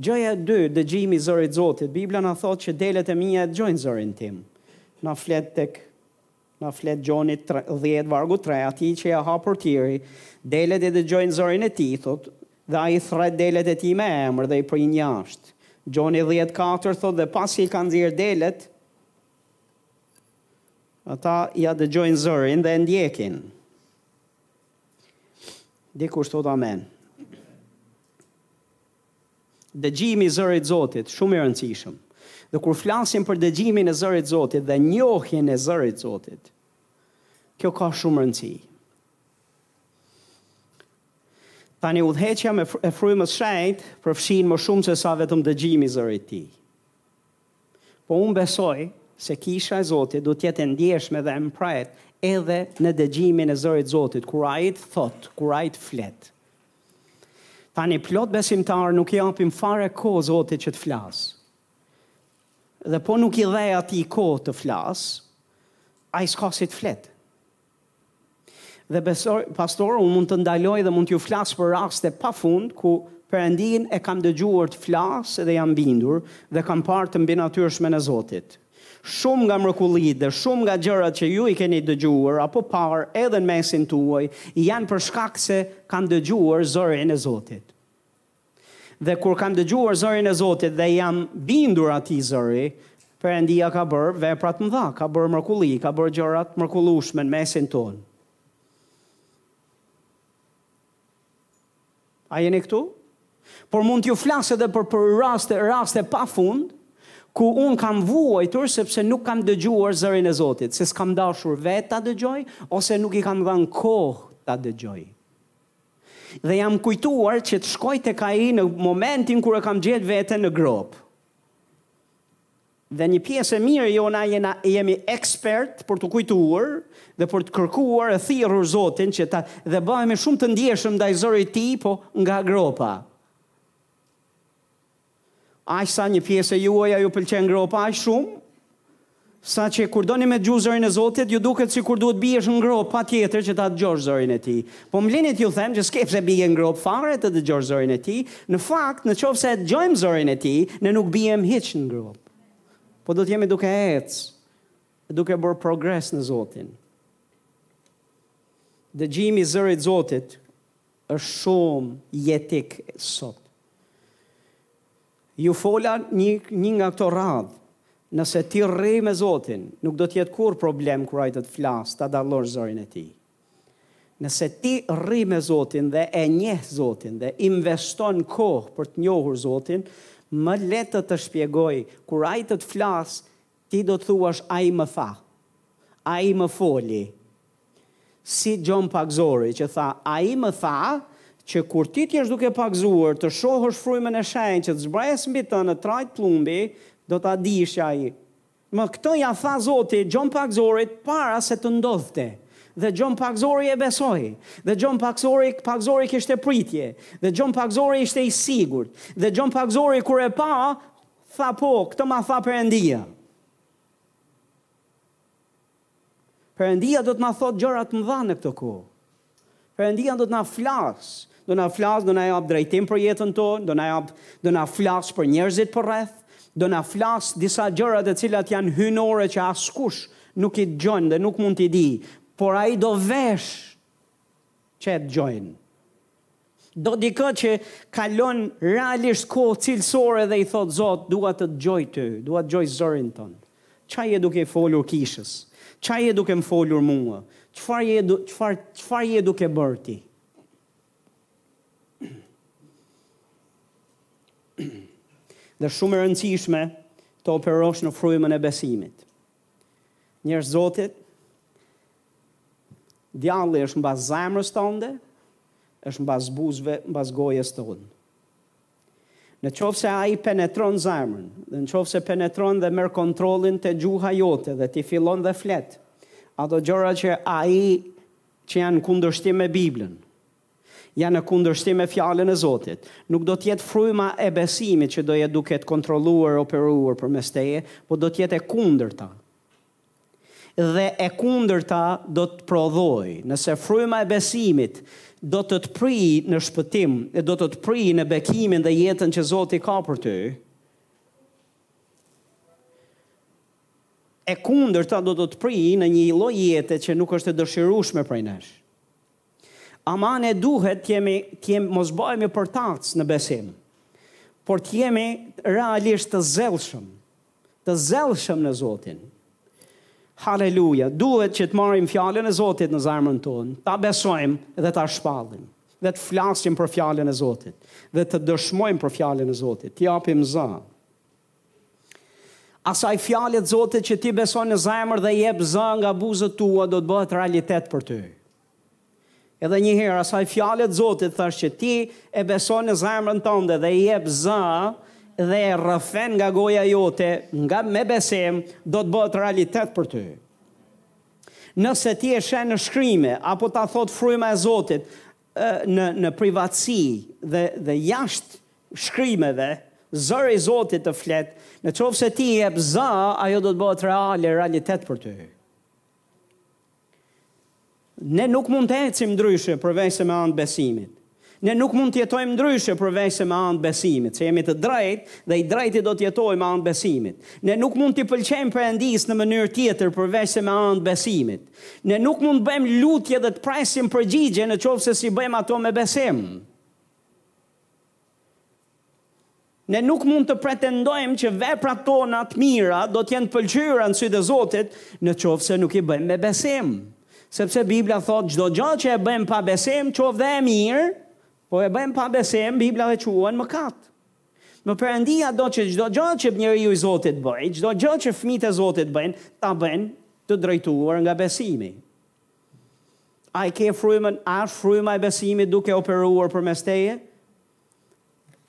Speaker 1: Gjëja e dy, dëgjimi i zërit të Zotit. Bibla na thotë që delet e mia e dëgjojnë zërin tim. Na flet tek na flet Gjoni 10 vargu 3, atij që ia hap portieri, delet e dëgjojnë zërin e tij, thotë, Dhe ai thërret delet e tij me emër dhe i prin jashtë. Gjoni dhjetë katër thotë dhe pasi i ka nxjerrë delet, ata ia dëgjojnë zërin dhe e ndjekin. Dikush thotë amen. Dëgjimi i zërit të Zotit, shumë i rëndësishëm. Dhe kur flasim për dëgjimin e zërit të Zotit dhe njohjen e zërit të Zotit, kjo ka shumë rëndësi. Tani udhëheqja me e frymës së shenjtë përfshin më shumë se sa vetëm dëgjimi i zërit të tij. Po unë besoj se kisha e Zotit duhet të jetë e ndjeshme dhe e mprehtë edhe në dëgjimin e zërit të Zotit, kur ai të thotë, kur ai të flet. Tani plot besimtarë nuk i japin fare kohë Zotit që të flasë. Dhe po nuk i dhe atij kohë të flasë, ai s'ka si të flet. Dhe besoj, pastor, unë mund të ndaloj dhe mund t'ju flas për raste pa fund ku Perëndinë e kam dëgjuar të flasë dhe jam bindur dhe kam parë të mbinatyrshmen e Zotit. Shumë nga mrekullitë dhe shumë nga gjërat që ju i keni dëgjuar apo parë edhe në mesin tuaj janë për shkak se kam dëgjuar zërin e Zotit. Dhe kur kam dëgjuar zërin e Zotit dhe jam bindur atij zëri, Perëndia ka bërë vepra të mëdha, ka bërë mrekulli, ka bërë gjëra të mrekullueshme në mesin tonë. A jeni këtu? Por mund t'ju flas edhe për për raste, raste pa fund, ku unë kam vuajtur sepse nuk kam dëgjuar zërin e Zotit, se s'kam dashur vetë ta dëgjoj ose nuk i kam dhënë kohë ta dëgjoj. Dhe jam kujtuar që të shkoj tek ai në momentin kur e kam gjetë veten në gropë. Dhe një pjesë e mirë jona jena, jemi ekspert për t'u kujtuar dhe për të kërkuar e thirrur Zotin që ta dhe bëhemi shumë të ndjeshëm ndaj zërit të tij, po nga gropa. Aq sa një pjesë e juaja ju pëlqen gropa aq shumë, sa që kur doni me dëgju zërin e Zotit, ju duket sikur duhet biesh në gropë patjetër që ta dëgjosh zërin e Tij. Po më lini t' ju them që s'ke pse bie në gropë fare të dëgjosh zërin e Tij, në fakt, në qoftë se e dëgjojmë zërin e Tij, ne nuk biem hiç në gropë. Po do të jemi duke ecë, duke bërë progres në Zotin. Dëgjimi i zërit Zotit Është shumë jetike sot. Ju fola një një nga këto radhë. Nëse ti rri me Zotin, nuk do të jetë kurrë problem kur ai të të flasë, ta dallosh zërin e tij. Nëse ti rri me Zotin dhe e njeh Zotin dhe investon kohë për të njohur Zotin, më le të të shpjegoj, kur ai të të flasë, Ti do të thuash ai më tha. Ai më foli. Si Gjon Pagëzori që tha ai më tha që kur ti të jesh duke pagëzuar të shohësh frymën e shenjtë që të zbresë mbi të në trajtë pëllumbi, do ta dish që ai. Më këtë ia tha Zoti Gjon Pagëzorit para se të ndodhte. Dhe Gjon Pagëzori e besoi. Dhe Gjon Pagëzori Pagëzori kishte pritje. Dhe Gjon Pagëzori ishte i sigurt. Dhe Gjon Pagëzori kur e pa, Tha po, këtë ma tha Perëndia. Perëndia do të na thotë gjëra të mëdha në këtë kohë. Perëndia do të na flas, do na flas, do na jap drejtim për jetën tonë, do na jap, do na flas për njerëzit përreth, do na flas disa gjëra të cilat janë hyjnore që askush nuk i dëgjon dhe nuk mund t'i di, por ai do vesh që e dëgjojnë. Do dikë që kalon realisht kohë cilësore dhe i thotë Zot, dua të dëgjoj ty, dua të dëgjoj zërin tënd. Ça je duke i folur kishës? Ça je duke më folur mua? Çfarë je çfarë çfarë je duke bërë ti? Dhe shumë e rëndësishme të operosh në frymën e besimit. Njerëz të Zotit, Djalli është mbas zemrës tënde, është mbas buzëve, mbas gojës tonë. Në qoftë se ai penetron zemrën, dhe në qoftë se penetron dhe merr kontrollin te gjuha jote dhe ti fillon dhe flet, ato gjëra që ai që janë në kundërshtim me Biblën, janë në kundërshtim me fjalën e Zotit, nuk do të jetë fryma e besimit që do jetë duke të kontrolluar, operuar përmes teje, po do të jetë e kundërta. dhe e kundërta do të prodhojë. Nëse fryma e besimit do të të prijë në shpëtim e do të të prijë në bekimin dhe jetën që Zoti ka për ty, e kundërta do të të prijë në një lloj jete që nuk është e dëshirueshme prej nesh. Ama ne duhet të jemi, të jemi, mos bëhemi përtac në besim, por të jemi realisht të zellshëm Të zellshëm në Zotin. Haleluja! Duhet që të marrim Fjalën e Zotit në zemrën tonë, ta besojmë dhe ta shpallim, dhe të flasim për Fjalën e Zotit, dhe të dëshmojmë për Fjalën e Zotit, t'i japim zë. Asaj Fjale të Zotit që ti beson në zemër dhe jep zë nga buzët tua do të bëhet realitet për ty. Edhe një herë, asaj Fjale të Zotit thashë që ti e beson në zemrën tënde dhe i jep zë dhe e rrëfen nga goja jote, nga me besim, do të bëhet realitet për ty. Nëse ti e sheh në shkrime, apo ta thotë fryma e Zotit në, në privatësi dhe, dhe jashtë shkrimeve, zëri i Zotit të flet, në qoftë se ti i jep za, ajo do të bëhet reale, realitet për ty. Ne nuk mund të ecim ndryshe përveçse me anë të besimit. Ne nuk mund të jetojmë ndryshe përveçse me anë të besimit, se jemi të drejtë dhe i drejti do të jetojë me anë të besimit. Ne nuk mund t'i pëlqejmë Perëndisë në mënyrë tjetër përveçse me anë të besimit. Ne nuk mund të bëjmë lutje dhe të presim përgjigje në qoftë se s'i bëjmë ato me besim. Ne nuk mund të pretendojmë që veprat tona të mira do të jenë të pëlqyera në sytë e Zotit në qoftë se nuk i bëjmë me besim. Sepse Bibla thotë çdo gjë që e bëjmë pa besim, qoftë dhe e mirë, po e bëjmë pa besim, Bibla e quan mëkat. Perëndia do që çdo gjë që njeriu i Zotit bën, çdo gjë që fëmijët e Zotit bëjnë, ta bëjnë të drejtuar nga besimi. A e ke frymën, a është fryma e besimit duke operuar përmes teje?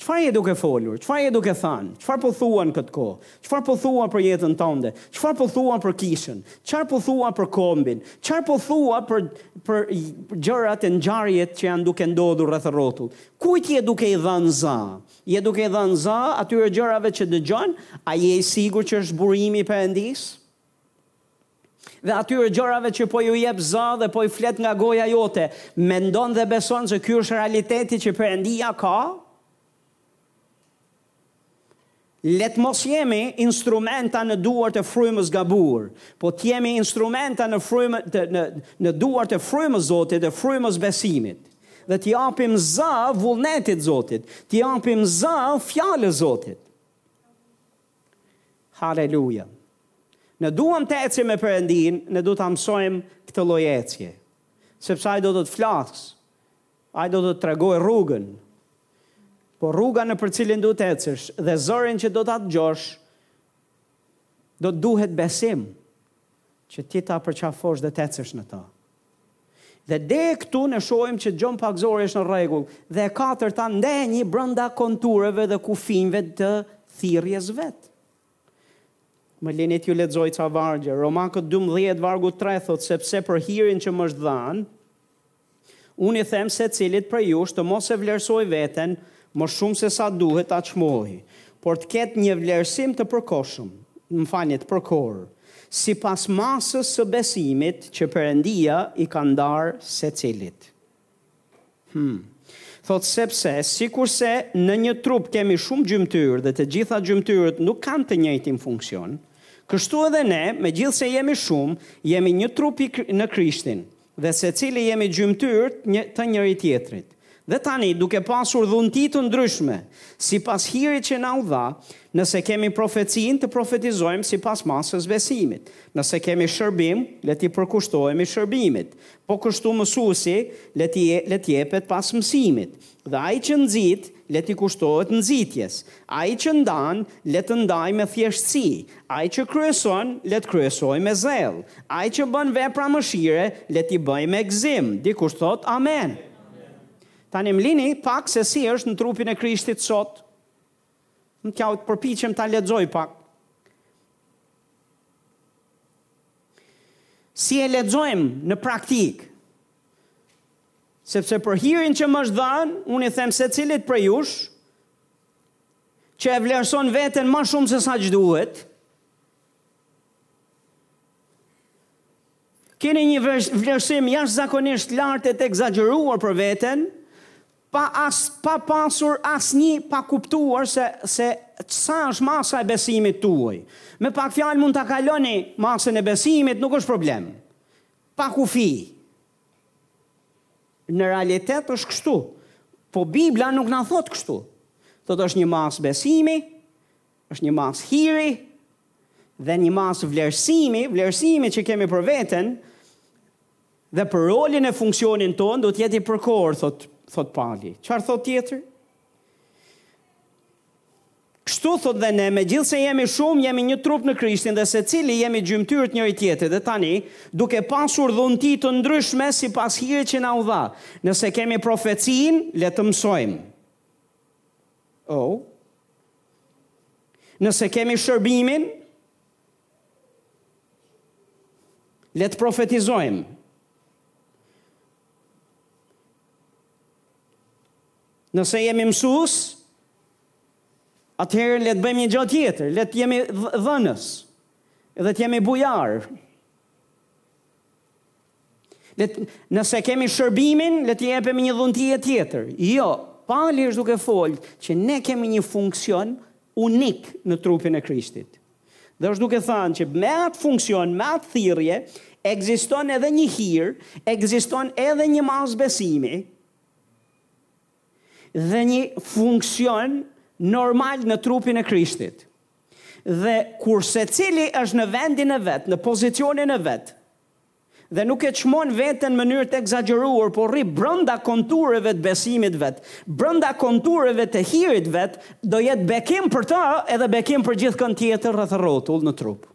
Speaker 1: Çfarë je duke folur? Çfarë je duke thanë? Çfarë po thua në këtë kohë? Çfarë po thua për jetën tënde? Çfarë po thua për kishën? Çfarë po thua për kombin? Çfarë po thua për për gjërat e ngjarjet që janë duke ndodhur rreth e rrotull? Kujt je duke i dhanë za? Je duke i dhanë za atyre gjërave që dëgjon? A je i sigurt që është burimi i Perëndisë? dhe atyre gjërave që po ju jep za dhe po i flet nga goja jote, mendon dhe beson se ky është realiteti që Perëndia ka? Le të mos jemi instrumenta në duart e frymës gabur, po të jemi instrumenta në frymë të, në në duart e frymës Zotit e frymës besimit. Dhe t'i japim za vullnetit Zotit, t'i japim za fjalës Zotit. Haleluja! Në duam të ecim me Perëndinë, ne duhet ta mësojmë këtë lloj ecje, sepse ai do të të flasë, ai do të të tregojë rrugën. Por rruga nëpër cilën duhet të ecësh dhe zërin që do ta dëgjosh, do të duhet besim që ti ta përqafosh dhe të ecësh në ta. Dhe deri këtu ne shohim që Gjon Pagëzori është në rregull dhe e katërta ndenjë brenda kontureve dhe kufijve të thirrjes së vet. Më lini t'ju lexoj ca vargje. Romakët dymbëdhjetë vargu tre thotë sepse për hirin që m'është dhanë, unë i them secilit prej jush të mos e vlerësojë veten më shumë se sa duhet ta çmojë, por të ketë një vlerësim të përkohshëm, më falni, të përkorë, sipas masës së besimit që Perëndia i ka ndarë secilit. Hm. Thotë sepse, sikurse në një trup kemi shumë gjymtyrë dhe të gjitha gjymtyrët nuk kanë të njëjtin funksion, kështu edhe ne, megjithëse jemi shumë, jemi një trup i, në Krishtin. Dhe secili jemi gjymtyrë të njëri-tjetrit. Dhe tani, duke pasur dhunti të ndryshme, sipas hirit që na u dha, nëse kemi profecinë, të profetizojmë sipas masës besimit. Nëse kemi shërbim, le t'i përkushtohemi shërbimit. Po kështu mësuesi, le të jepet pas mësimit. Dhe ai që nxit, le t'i kushtohet nxitjes. Ai që ndan, le të ndajë me thjeshtësi. Ai që kryeson, le të kryesojë me zell. Ai që bën vepra mëshire, le t'i bëjë me gëzim. Dikush thotë, Amen! Tani më lini pak se si është në trupin e Krishtit sot. Më t'jau të përpiqem ta lexoj pak. Si e lexojmë në praktikë? Sepse për hirin që më është dhanë, unë i them secilit prej jush, që e vlerëson veten ma shumë se sa që duhet, keni një vlerësim jashtëzakonisht të lartë e të ekzagjeruar për veten, pa, as, pa pasur asnjë pa kuptuar se, se sa është masa e besimit tuaj. Me pak fjalë mund ta kaloni masën e besimit, nuk është problem. Pa kufij. Në realitet është kështu. Po Bibla nuk na thotë kështu. Thotë është një masë besimi, është një masë hiri dhe një masë vlerësimi, vlerësimi që kemi për veten dhe për rolin e funksionin tonë duhet të jetë i përkorë, thotë, thotë Pali. Çfarë thotë tjetër? Kështu thotë dhe ne, megjithëse jemi shumë, jemi një trup në Krishtin dhe secili jemi gjymtyrë të njëri-tjetrit dhe tani, duke pasur dhunti të ndryshme sipas hirit që na u dha, nëse kemi profecinë, le të mësojmë. Oh. Nëse kemi shërbimin, le të profetizojmë. Nëse jemi mësues, atëherë le të bëjmë një gjë tjetër, le të jemi dhënës dhe të jemi bujarë. Let, nëse kemi shërbimin, le të jepemi një dhuntie tjetër. Jo, Pali është duke fol që ne kemi një funksion unik në trupin e Krishtit. Dhe është duke thënë që me atë funksion, me atë thirrje, ekziston edhe një hir, ekziston edhe një masë besimi, dhe një funksion normal në trupin e Krishtit. Dhe kur secili është në vendin e vet, në pozicionin e vet, dhe nuk e çmon veten në mënyrë të ekzagjeruar, por rri brenda kontureve të besimit vet, brenda kontureve të hirit vet, do jetë bekim për të edhe bekim për gjithkënd tjetër rreth e rrotull në trup.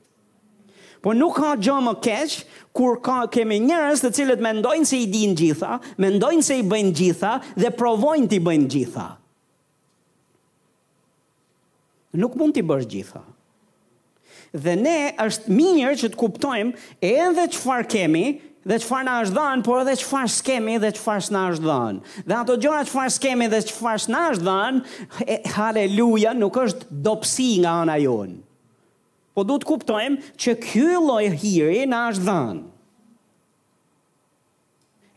Speaker 1: Po nuk ka gjë më keq kur ka kemi njerëz të cilët mendojnë se i dinë gjitha, mendojnë se i bëjnë gjitha dhe provojnë t'i bëjnë gjitha. Nuk mund t'i bësh gjitha. Dhe ne është mirë që të kuptojmë edhe çfarë kemi dhe çfarë na është dhënë, por edhe çfarë s'kemi dhe çfarë s'na është dhënë. Dhe ato gjëra çfarë s'kemi dhe çfarë s'na është dhënë, haleluja, nuk është dobësi nga ana jonë. Po duhet të kuptojmë që ky lloj hiri na është dhënë.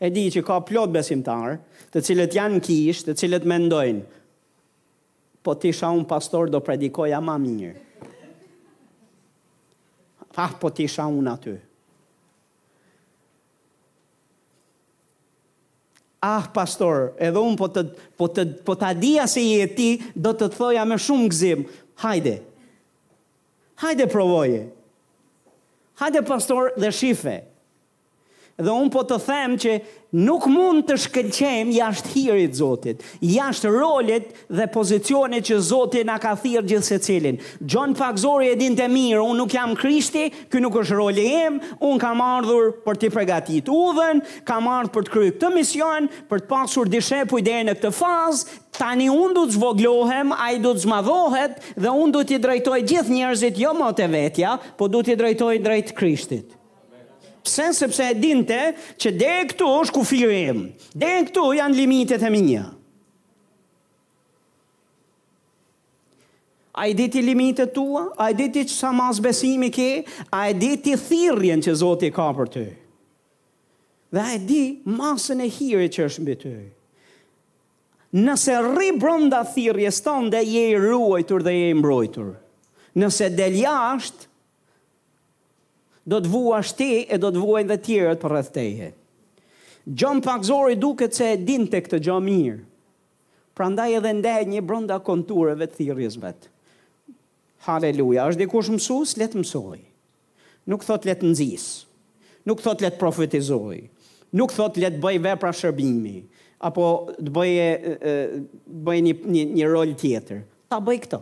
Speaker 1: E di që ka plot besimtarë, të cilët janë në kishë, të cilët mendojnë, po të isha unë pastor do predikoja ma mirë. Ah, po të isha unë aty. Ah pastor, edhe unë po të po të po ta dija se je e ti, do të thoja me shumë gëzim. Hajde. Hajde provoje. Hajde pastor dhe shife. Dhe unë po të them që nuk mund të shkëlqejmë jashtë hirit Zotit, jashtë rolit Dhe pozicionit që Zoti na ka thirrë gjithsecilin. Gjon Pagëzori e dinte mirë, unë nuk jam Krishti, ky nuk është roli im, unë kam ardhur për t'i pregatitë udhën, kam ardhur për të kryer këtë mision, për të pasur dishepuj deri në këtë fazë, tani unë duhet të zvogëlohem, ai duhet të zmadhohet dhe unë duhet t'i drejtoj gjithë njerëzit jo më te vetja, po duhet t'i drejtoj drejt Krishtit. Pse? Sepse e dinte që deri këtu është kufiri im. Deri këtu janë limitet e mia. A e di ti limitet tua? A e di ti çfarë masë besimi ke? A e di ti thirrjen që Zoti ka për ty? Dhe a e di masën e hirit që është mbi ty? Nëse rri brenda thirrjes tënde, je i ruajtur dhe je i mbrojtur. Nëse del jashtë, Do të vuash ti e do të vuajnë dhe tjerët përreth teje. Gjon Pagëzori duket se e dinte këtë gjë mirë, prandaj edhe ndenji brenda kontureve të thirrjes vet. Haleluja, është dikush mësues, le të mësojë. Nuk thotë le të nxisë. Nuk thotë le të profetizojë. Nuk thotë le të bëjë vepra shërbimi apo të bëjë të bëjë një një një rol tjetër. Ta bëjë këtë.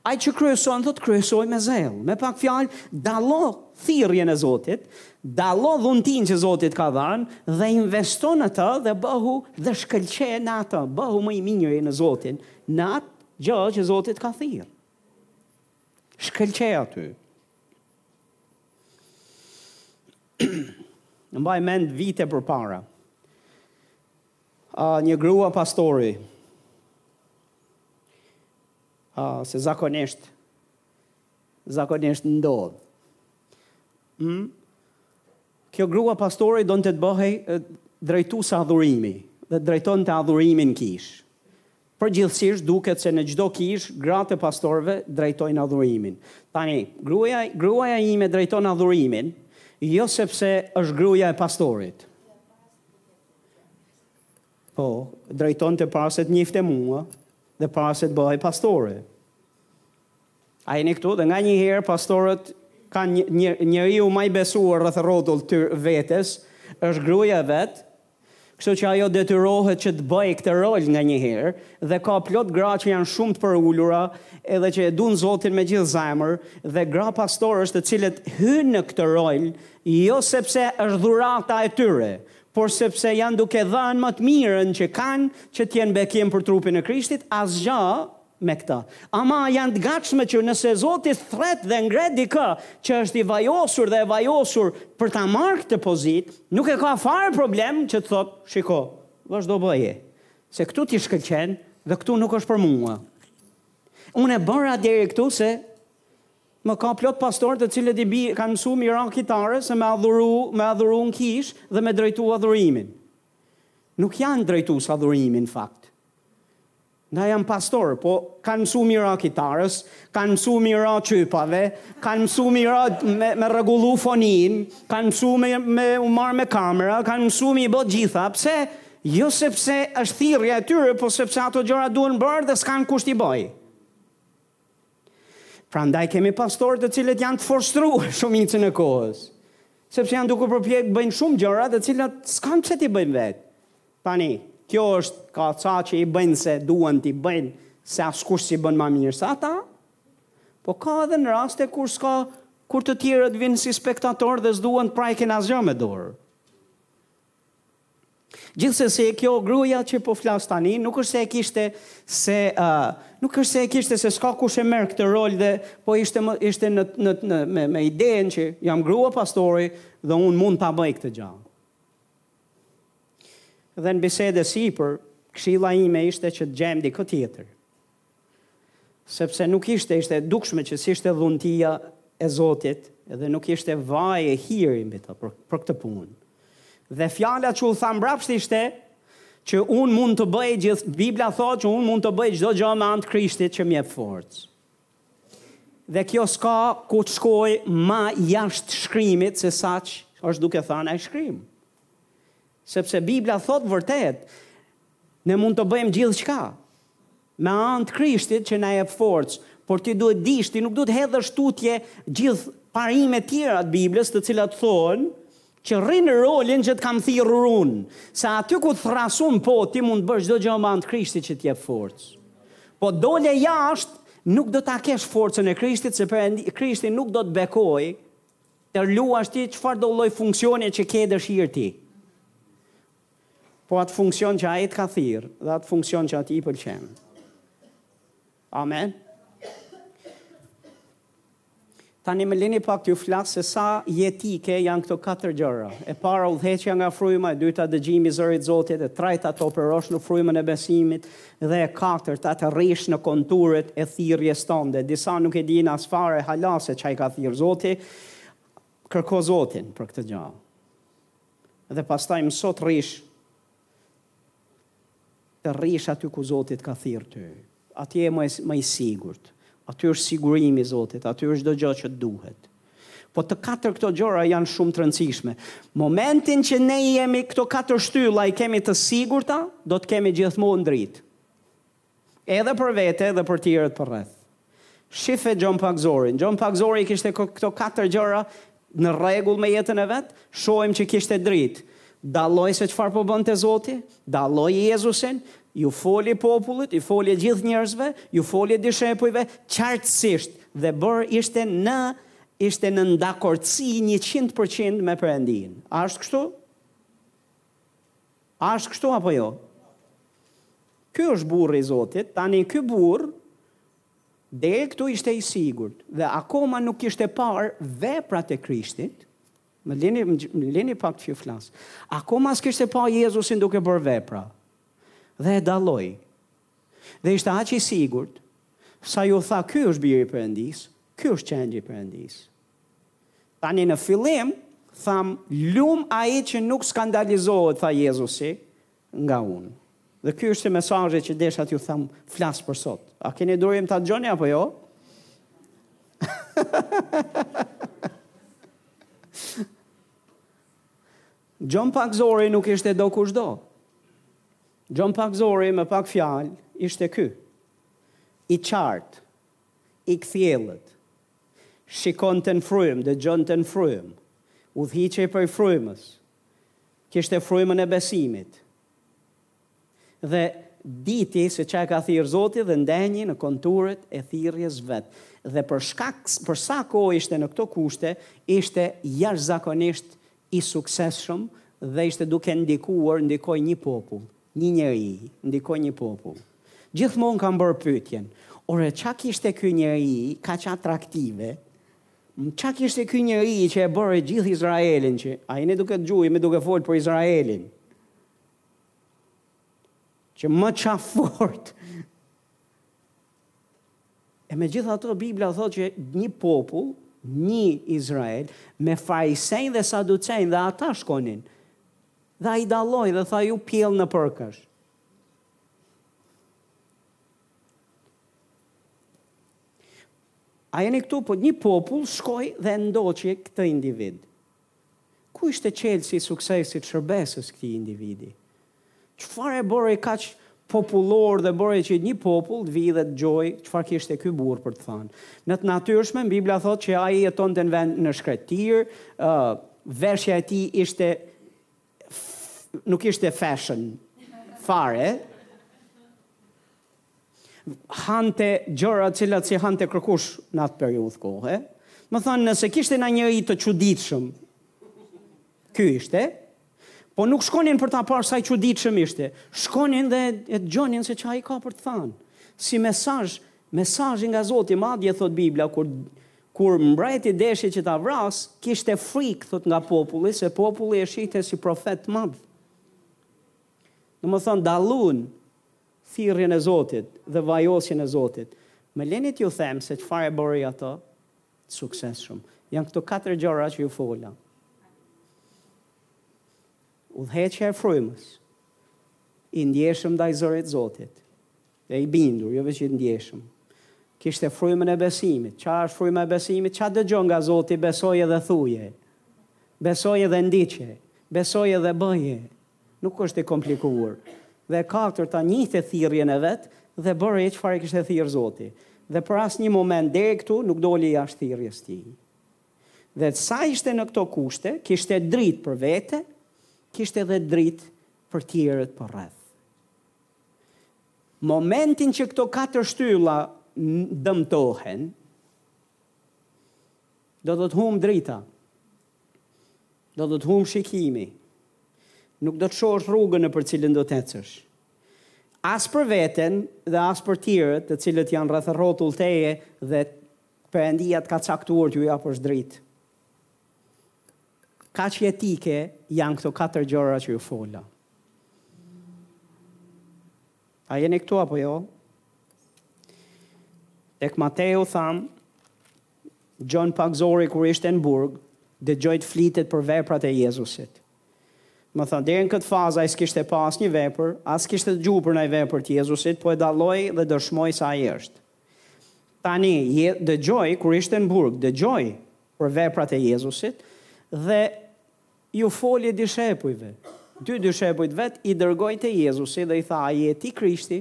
Speaker 1: Ai që kryeson thotë kryesoj me zell. Me pak fjalë, dallo thirrjen e Zotit, dallo dhuntinë që Zoti të ka dhënë dhe investo në të dhe bëhu dhe shkëlqe në atë, bëhu më i miri në Zotin, në atë gjë që Zoti të ka thirrë. Shkëlqe aty. Në mbaj mend vite për para. Ëh, një grua pastori, Ëh, uh, se zakonisht zakonisht ndodh. Mm? Kjo grua pastori donte të bëhej drejtuese adhurimi dhe drejtonte adhurimin në kishë. Përgjithësisht duket se në çdo kishë, gratë e pastorëve drejtojnë adhurimin. Tani, gruja, gruaja ime drejton adhurimin, jo sepse është gruja e pastorit. Po, drejtonte para se të njifte mua dhe para se të bëhej pastore. A jeni këtu dhe nganjëherë pastorët kanë një, një, njeriu më i besuar rreth rrotull vetes, është gruaja e vet, kështu që ajo detyrohet që të bëjë këtë rol nganjëherë dhe ka plot gra që janë shumë të përulura edhe që e duan Zotin me gjithë zemër dhe gra pastorësh të cilët hyjnë në këtë rol jo sepse është dhurata e tyre, por sepse janë duke dhënë më të mirën që kanë që të jenë bekim për trupin e Krishtit, asgjë me këtë. Ama janë të gatshme që nëse Zoti thret dhe ngre dikë që është i vajosur dhe e vajosur për ta marrë këtë pozitë, nuk e ka fare problem që të thotë, shiko, vazhdo bëje, se këtu ti shkëlqen dhe këtu nuk është për mua. Unë e bëra deri këtu se Më ka plot pastorë të cilët i bie kanë mësu mi ra kitarës e me adhuru me adhuru në kishë dhe me drejtu adhurimin. Nuk janë drejtus adhurimi në fakt. Ata janë pastorë, po kanë mësu mi ra kitarës, kanë mësu mi ra qypave, kanë mësu mi ra me, me regullu fonin, kanë mësu me, me u marrë me kamera, kanë mësu mi bo t'gjitha, pse? Jo sepse është thirrja e tyre, po sepse ato gjëra duhen bërë dhe s'kanë kush t'i bëjë. Prandaj kemi pastorë të cilët janë të frustruar shumicën e kohës. Sepse janë duke përpjek bëjnë shumë gjëra të cilat s'kanë pse t'i bëjnë vetë. Tani, kjo është ka ca që i bëjnë se duan t'i bëjnë se askush s'i bën ma mirë se ata, po ka edhe në raste kur s'ka kur të tjerët vijnë si spektatorë dhe s'duan të prejkin asgjë me dorë. Gjithsesi, kjo gruaja që po flas tani, nuk është se e kishte se uh, nuk është se e kishte se s'ka kush e merr këtë rol dhe po ishte më, ishte në, në, në me, me idenë që jam grua pastori dhe unë mund ta bëj këtë gjë. Dhe në bisedë e sipër, këshilla ime ishte që të gjejmë dikë tjetër. Sepse nuk ishte, ishte e dukshme që s'ishte dhuntia e Zotit dhe nuk ishte vaji e hiri mbi të për, për këtë punë. Dhe fjala që u tha mbrapsht ishte që unë mund të bëj gjithë, Biblia thotë që unë mund të bëj çdo gjë me anë të Krishtit që më jep forcë. Dhe kjo s'ka ku të shkojë ma jashtë shkrimit se sa që është duke thënë ai shkrim. Sepse Biblia thotë vërtet, Ne mund të bëjmë gjithçka me anë të Krishtit që na jep forcë, por ti duhet të dish, ti nuk duhet të hedhësh tutje gjithë parimet tjera të Biblës, të cilat thonë që rri n'rolin që të kam thirrur unë, se aty ku të thrras unë, po ti mund të bësh çdo gjë me anë të Krishtit që të jep forcë. Po dole jashtë, nuk do ta kesh forcën e Krishtit, se Perëndi Krishti nuk do të bekojë të luash ti çfarëdo lloj funksioni që ke dëshirë ti. Po atë funksion që ai të ka thirrë dhe atë funksion që atij i pëlqen. Amen. Tani më lini pak t'ju flas se sa jetike janë këto katër gjëra. E para udhëheqja nga fryma, e dyta dëgjimi i zërit të Zotit, e treta të operosh në frymën e besimit dhe e katërta të rrish në konturet e thirrjes tënde. Disa nuk e dinë as fare hala se ça i ka thirr Zoti. Kërkoje Zotin për këtë gjë. Dhe pastaj mëso të rrish të rrish aty ku Zoti të ka thirrë ty. Atje je më e, më i sigurt. Aty është sigurimi i Zotit, aty është çdo gjë që të duhet. Po të katër këto gjëra janë shumë të rëndësishme. Momentin që ne jemi këto katër shtylla i kemi të sigurta, do të kemi gjithmonë dritë. Edhe për vete dhe për tjerët përreth. Shife Xhon Pagzorin. Xhon Pagzori i kishte këto katër gjëra në rregull me jetën e vet, shohim që kishte dritë. Dalloi se çfarë po bënte Zoti, dalloi Jezusin, ju foli popullit, ju foli gjithë njerëzve, ju foli dishepujve, qartësisht dhe bërë ishte në ishte në dakordësi njëqind përqind me Perëndinë. A është kështu? A është kështu apo jo? Ky është burri i Zotit, tani ky burrë deri këtu ishte i sigurt dhe akoma nuk kishte parë veprat e Krishtit. Më lini më lini pak të flas. Akoma s'kishte pa Jezusin duke bërë vepra. Dhe e dalloi. Dhe ishte aq i sigurt sa ju tha ky është biri i Perëndisë, ky është qengji i Perëndisë. Tani në fillim tham, Lum ai që nuk skandalizohet, tha Jezusi, nga unë. Dhe ky është mesazhi që desha t'ju tham, flas për sot. A keni durim ta dëgjoni apo jo? Xhon Pagzori nuk ishte dokushdo. Xhon Pagzori me pak fjalë ishte ky. I qartë, i kthjellët, Shikonte në frymë, dëgjonte në frymë, udhëhiqej prej frymës, kishte frymën e besimit. Dhe diti se ça e ka thirrë Zoti dhe ndenji në konturet e thirrjes vet. Dhe për shkak për sa kohë ishte në këto kushte, ishte jashtëzakonisht i suksesshëm dhe ishte duke ndikuar, ndikoi një popull, një njeri, ndikoi një popull. Gjithmonë kam bërë pyetjen, ore ça kishte ky njeri kaq atraktive, ça kishte ky njeri që e bëri gjithë Izraelin që, a jeni duke dëgju, jemi duke folë për Izraelin, që më ça fort. E me gjithato Bibla thotë që një popull, një Izrael, me farisenj dhe saducenj dhe ata shkonin, dhe ai dalloi dhe tha ju pjellë nepërkash. A jeni këtu, po një popull shkoi dhe e ndoqi këtë individ. Ku ishte çelësi i suksesit shërbesës këtij individi? Çfarë e bëri kaq popullor dhe bëri që një popull të vijë dhe të dëgjojë çfarë kishte ky burrë për të thanë? Në të natyrshme, në Bibla thotë që ai jetonte në vend në shkretëtirë, uh, veshja e tij ishte nuk ishte fashion fare. Hante gjëra të cilat s'i hante kërkush në atë periudhë kohe. Domethënë nëse kishte naj njeri të çuditshëm. Ky ishte. Po nuk shkonin për ta parë sa i çuditshëm ishte. Shkonin dhe e dëgjonin se ça ai ka për të thënë. Si mesazh, mesazhi nga Zoti, madje thotë Bibla kur Kur mbreti deshi që ta vrasë, kishte frikë, thotë nga populli, se populli e shihte si profet të madh. Domethënë dalluan thirrjen e Zotit dhe vajosjen e Zotit. Më leni t'ju them se çfarë e bëri atë të suksesshëm. Janë këto katër gjëra që ju fola. Udhëheqja e frymës, i ndjeshëm ndaj zërit të Zotit, dhe i bindur, jo veç i ndjeshëm. Kishte frymën e besimit. Ça është fryma e besimit? Ça dëgjon nga Zoti, besoje dhe thuje. Besoje dhe ndiqe. Besoje dhe bëje. Nuk është e komplikuar. Dhe e katërta, njihte thirrjen e vet dhe bëri çfarë e kishte thirrë Zoti. Dhe për asnjë moment deri këtu nuk doli jashtë thirrjes së tij. Dhe sa ishte në këto kushte, kishte dritë për vete, kishte dhe dritë për tjerët përreth. Momentin që këto katër shtylla dëmtohen, do të të humë drita, do të të humë shikimi, nuk do të shohësh rrugën nëpër cilën do të ecësh. As për veten dhe as për tjerët, të cilët janë rreth rrotull teje dhe Perëndia të ka caktuar t'ju japësh dritë. Kaq jetike janë këto katër gjëra që ju fola. A jeni këtu apo jo? Tek Mateu thamë, Gjon Pagëzori kur ishte në burg, dëgjoi të flitet për veprat e Jezusit. Domethënë, deri në këtë fazë ai s'kishte parë asnjë vepër, as kishte dëgju për naj vepër të Jezusit, po e dalloi dhe dëshmoi se ai është. Tani, je, dëgjoi, kur ishte në burg, dëgjoi për veprat e Jezusit dhe ju foli dishepujve. Dy dishepujt e vet i dërgoi te Jezusi dhe i tha, A je ti Krishti,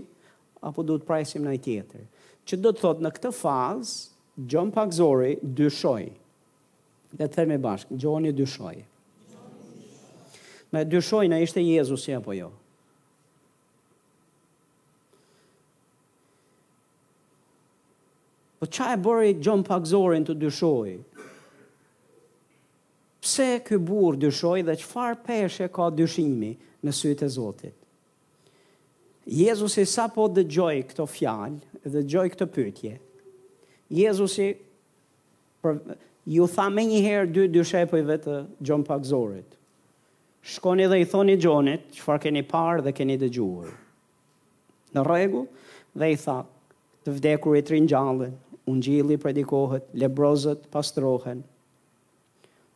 Speaker 1: apo duhet të presim naj tjetër? Që do të thotë në këtë fazë, Gjon Pagëzori dyshoi. Le ta themi bashkë, Gjoni dyshoi. Në dyshoi në ishte Jezusi apo jo. Po ça e bëri Gjon Pagzorin të dyshojë? Pse ky burrë dyshoi dhe çfarë peshe ka dyshimi në sytë e Zotit? Jezusi sapo dëgjoi këto fjalë, dëgjoi këtë pyetje. Jezusi për, iu tha menjëherë dy dishepujve të Gjon Pagëzorit. Shkoni dhe i thoni Gjonit çfarë keni parë dhe keni dëgjuar. Në rregull? Dhe i tha, Të vdekurit ringjallen, Ungjilli predikohet, lebrozët pastrohen.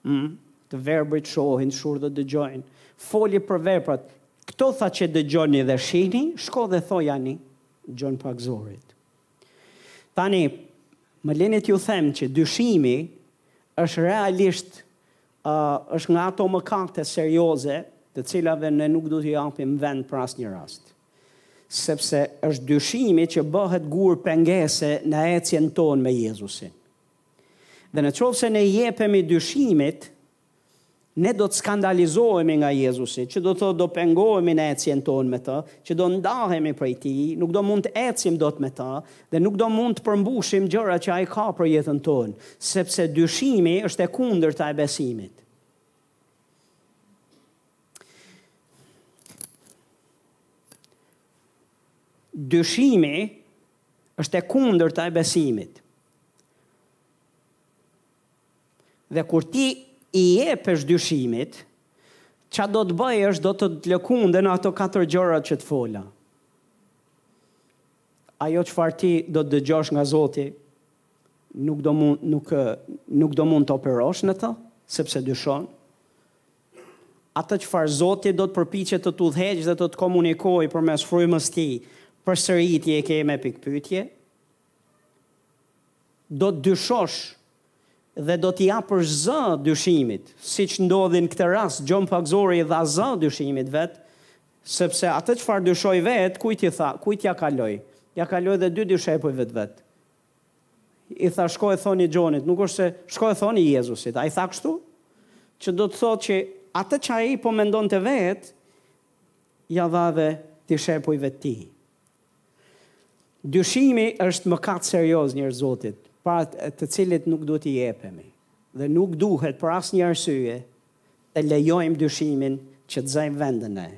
Speaker 1: Ëh, të verbërit shohin, shurdhët dëgjojnë. Foli për veprat, Këto tha që dëgjoni dhe shihni, shko dhe thojani Gjon Pagëzorit. Tani, më lini t'ju them që dyshimi është realisht Është nga ato mëkate serioze të cilave ne nuk duhet t'i japim vend për asnjë rast. Sepse është dyshimi që bëhet gur pengese në ecjen tonë me Jezusin. Dhe në qoftë se ne i jepemi dyshimit, ne do të skandalizohemi nga Jezusi, që do të thotë do pengohemi në ecjen tonë me të, që do ndahemi prej tij, nuk do mund të ecim dot me të, Dhe nuk do mund të përmbushim gjërat që Ai ka për jetën tonë, sepse dyshimi është e kundërta e besimit. Dyshimi është e kundërta e besimit. Dhe kur ti i jepesh dyshimit, ça do të bëjë është do të të lëkundë në ato katër gjërat që të fola. Ajo çfarë ti do të dëgjosh nga Zoti, nuk do mund, nuk, nuk do mund të operosh në të, sepse dyshon. Atë çfarë Zoti do të përpiqet të të udhëheqë dhe të të komunikojë përmes frymës tij, përsëri ti e ke me pikëpyetje. Do të dyshosh dhe do t'i japësh zë dyshimit, siç ndodhi në këtë rast, Gjon Pagëzori i dha zë dyshimit vet, sepse atë çfarë dyshoi vetë, kujt i tha, kujt ia kaloi? Ia kaloi dhe dy dishepujve të vet. I tha shko e thoni Gjonit, nuk është se shko e thoni Jezusit, a i tha kështu? Që do të thotë që atë që ai po mendonte vetë, ia dha dhe dishepujve të tij. Dyshimi është mëkat serioz njerëz të Zotit, para të cilit nuk duhet t'i jepemi, dhe nuk duhet për asnjë arsye të lejojmë dyshimin që të zërë vend te ne.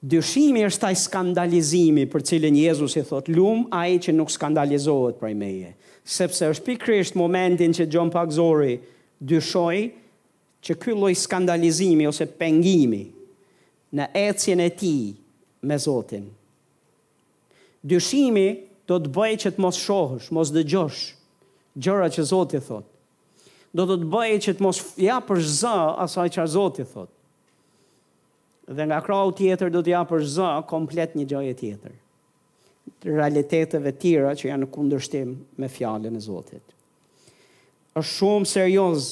Speaker 1: Dyshimi është ai skandalizimi për cilin Jezusi thotë, lum ai që nuk skandalizohet prej meje, sepse është pikërisht momentin që Gjon Pagëzori dyshoi që ky lloj skandalizimi ose pengimi në ecjen e tij me Zotin. Dyshimi do të bëjë që të mos shohësh, mos dëgjosh gjëra që Zoti thotë. Do të të bëjë që të mos japësh zë asaj çfarë Zoti thotë. Dhe nga krahu tjetër do të japësh zë komplet një gjëje tjetër. Realiteteve tjera që janë në kundërshtim me fjalën e Zotit. Është shumë serioz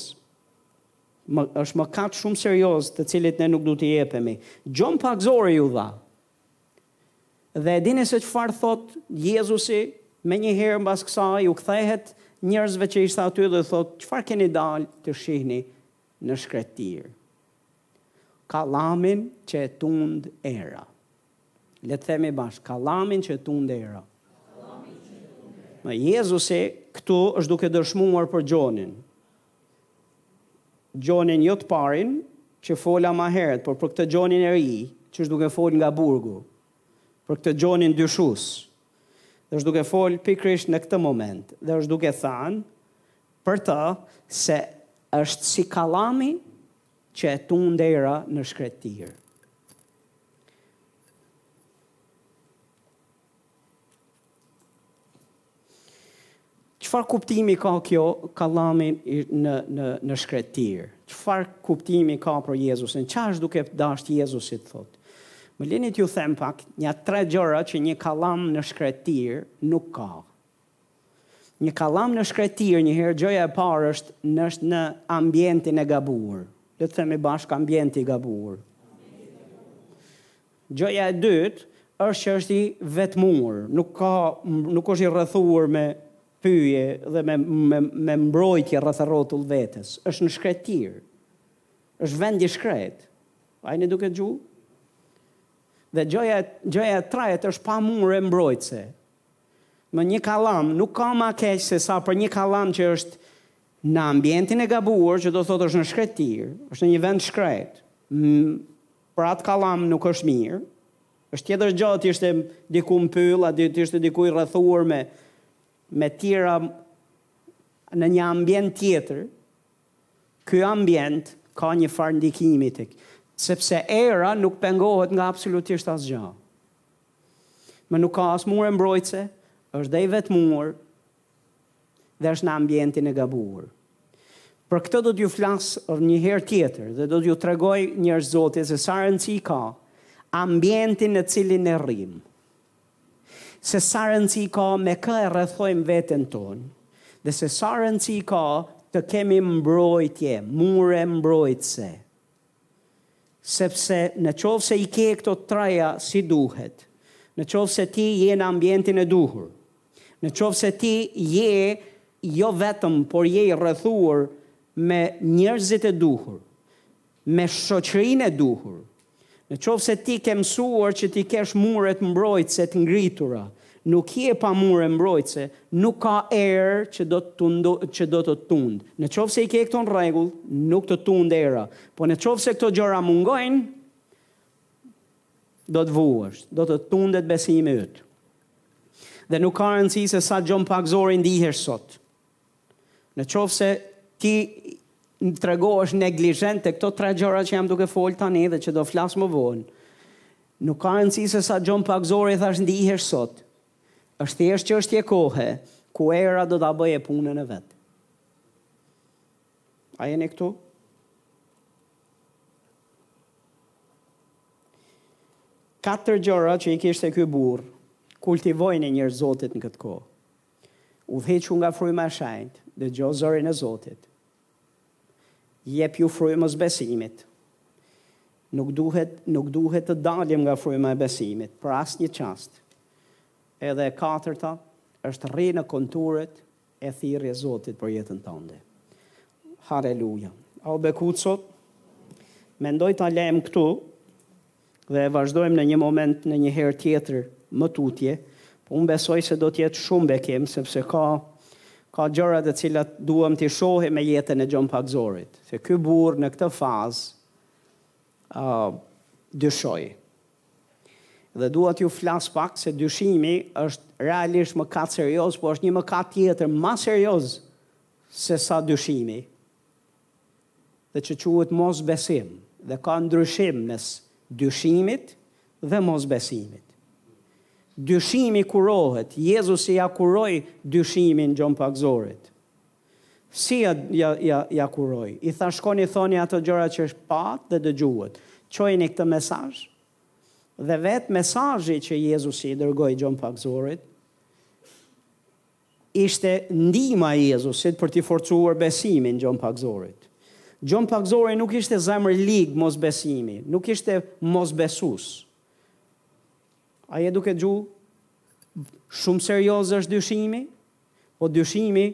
Speaker 1: Është mëkat shumë serioz të cilit ne nuk duhet t'i jepemi. Gjon Pagëzori iu dha. Dhe e dini se çfarë thotë Jezusi menjëherë mbas kësaj u kthehet njerëzve që ishte aty dhe u thotë çfarë keni dalë të shihni në shkretirë. Kallamin që e tund era. Le të themi bashkë, kallamin që e tund era. Jezusi këtu është duke dëshmuar për Gjonin. Gjonin jo të parin që fola ma herët, por për këtë Gjonin e ri, që është duke fol nga burgu, për këtë Gjonin dyshus, dhe është duke fol pikërisht në këtë moment, dhe është duke thanë për të se është si kallami që e tund era në shkretirë. Çfarë kuptimi ka kjo kallami në në në shkretir? Çfarë kuptimi ka për Jezusin? Ça është duke dashtë Jezusi të thotë? Më lini t'ju them pak nja tre gjëra që një kallam në shkretir nuk ka. Një kallam në shkretir, një herë gjëja e parë është në është në ambientin e gabuar. Le të themi bashkë ambienti i gabuar. Gjëja e dytë është që është i vetmuar, nuk ka nuk është i rrethuar me pyje dhe me me me mbrojtje rreth e rrotull vetes, është në shkretirë. Është vend i shkretë. A jeni duke dëgju? Dhe gjëja gjëja e tretë është pa mure mbrojtëse. Një kallam nuk ka më keq se sa për një kallam që është në ambientin e gabuar, që do thotë është në shkretirë, është në një vend shkretë. Për atë kallam nuk është mirë. Është tjetër gjë të ishte diku në pyll, a të ishte diku i rrethuar me me tjera në një ambient tjetër. Ky ambient ka një farë ndikimi tek, sepse era nuk pengohet nga absolutisht asgjë. Më nuk ka as mure mbrojtëse, është dhe i vetmuar, dhe është në ambientin e gabuar. Për këtë do t'ju flas një herë tjetër dhe do t'ju tregoj njerëz Zoti se sa rëndësi ka ambienti në cilin ne rrimë. Se sa rëndësi ka me kë e rrethojmë veten tonë dhe se sa rëndësi ka të kemi mbrojtje, mure mbrojtëse Sepse në qoftë se i ke këto trija si duhet, në qoftë se ti je në ambientin e duhur, në qoftë se ti je jo vetëm por je i rrethuar me njerëzit e duhur, me shoqërinë e duhur, në qoftë se ti ke mësuar që t'i kesh muret mbrojtëse të ngritura, Nuk je pa mure mbrojtëse, nuk ka erë që do të që do të tundë. Në qoftë se i ke këto në rregull, nuk të tund era. Po në qoftë se këto gjëra mungojnë, do të vuash, do të tundet besimi yt. Dhe nuk ka rëndësi se sa Gjon Pagëzori ndihesh sot. Në qoftë se ti tregohesh neglizhent te këto tre gjëra që jam duke fol tani dhe që do flas më vonë, nuk ka rëndësi se sa Gjon Pagëzori thashë ndihesh sot. Është thjesht çështje kohe ku era do ta bëjë punën e vet. A jeni këtu? Katër gjëra që i kishte ky burrë, kultivojnë o njerëz të Zotit në këtë kohë. Udhëhiqu nga fryma e shenjtë, dëgjo zërin e Zotit. Jepju frymës së besimit. Nuk duhet, nuk duhet të dalim nga fryma e besimit, për asnjë çast. Edhe e katërta, është rri në konturet e thirrjes së Zotit për jetën tënde. Haleluja. O bekucot, mendoj ta lëmë këtu, Dhe e vazhdojmë në një moment në një herë tjetër më tutje, po unë besoj se do të jetë shumë bekim sepse ka ka gjëra të cilat duam t'i shohim me jetën e Gjon Pagëzorit, se ky burrë në këtë fazë ë uh, dyshoi. Dhe dua t'ju flas pak se dyshimi është realisht mëkat serioz, por është një mëkat tjetër më serioz se sa dyshimi. dhe që quhet mosbesim dhe ka ndryshim mes dyshimit dhe mosbesimit. Dyshimi kurohet, Jezusi ia kuroi dyshimin Gjon Pagëzorit. Si ja, ja, ja, ja kuroi? I tha shkoni thoni ato gjëra që patë dhe dëgjuat. Çojeni këtë mesazh dhe vetë mesazhi që Jezusi i dërgoi Gjon Pagëzorit Ishte ndihma e Jezusit për t'i forcuar besimin Gjon Pagëzorit. Gjon Pagëzori nuk ishte zemërlig mosbesimi, nuk ishte mosbesues. A je duke dëgju? Shumë serioz është dyshimi? Po dyshimi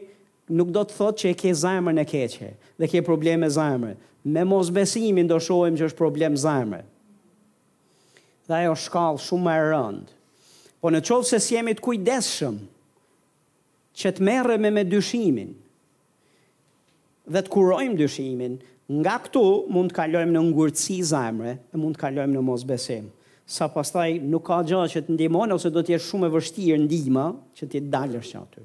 Speaker 1: nuk do të thotë që e ke zemrën e keqe dhe ke probleme zemre. Me mosbesimin do shohim që është problem zemre. Dhe ajo është shkallë shumë më e rëndë. Po në qoftë se s'jemi të kujdesshëm që të merremi me dyshimin dhe të kurojmë dyshimin, nga këtu mund të kalojmë në ngurtësi zemre e mund të kalojmë në mosbesim. Sa pastaj nuk ka gja që të ndihmon ose do t'jetë shumë e vështirë ndihma që ti dalësh që aty.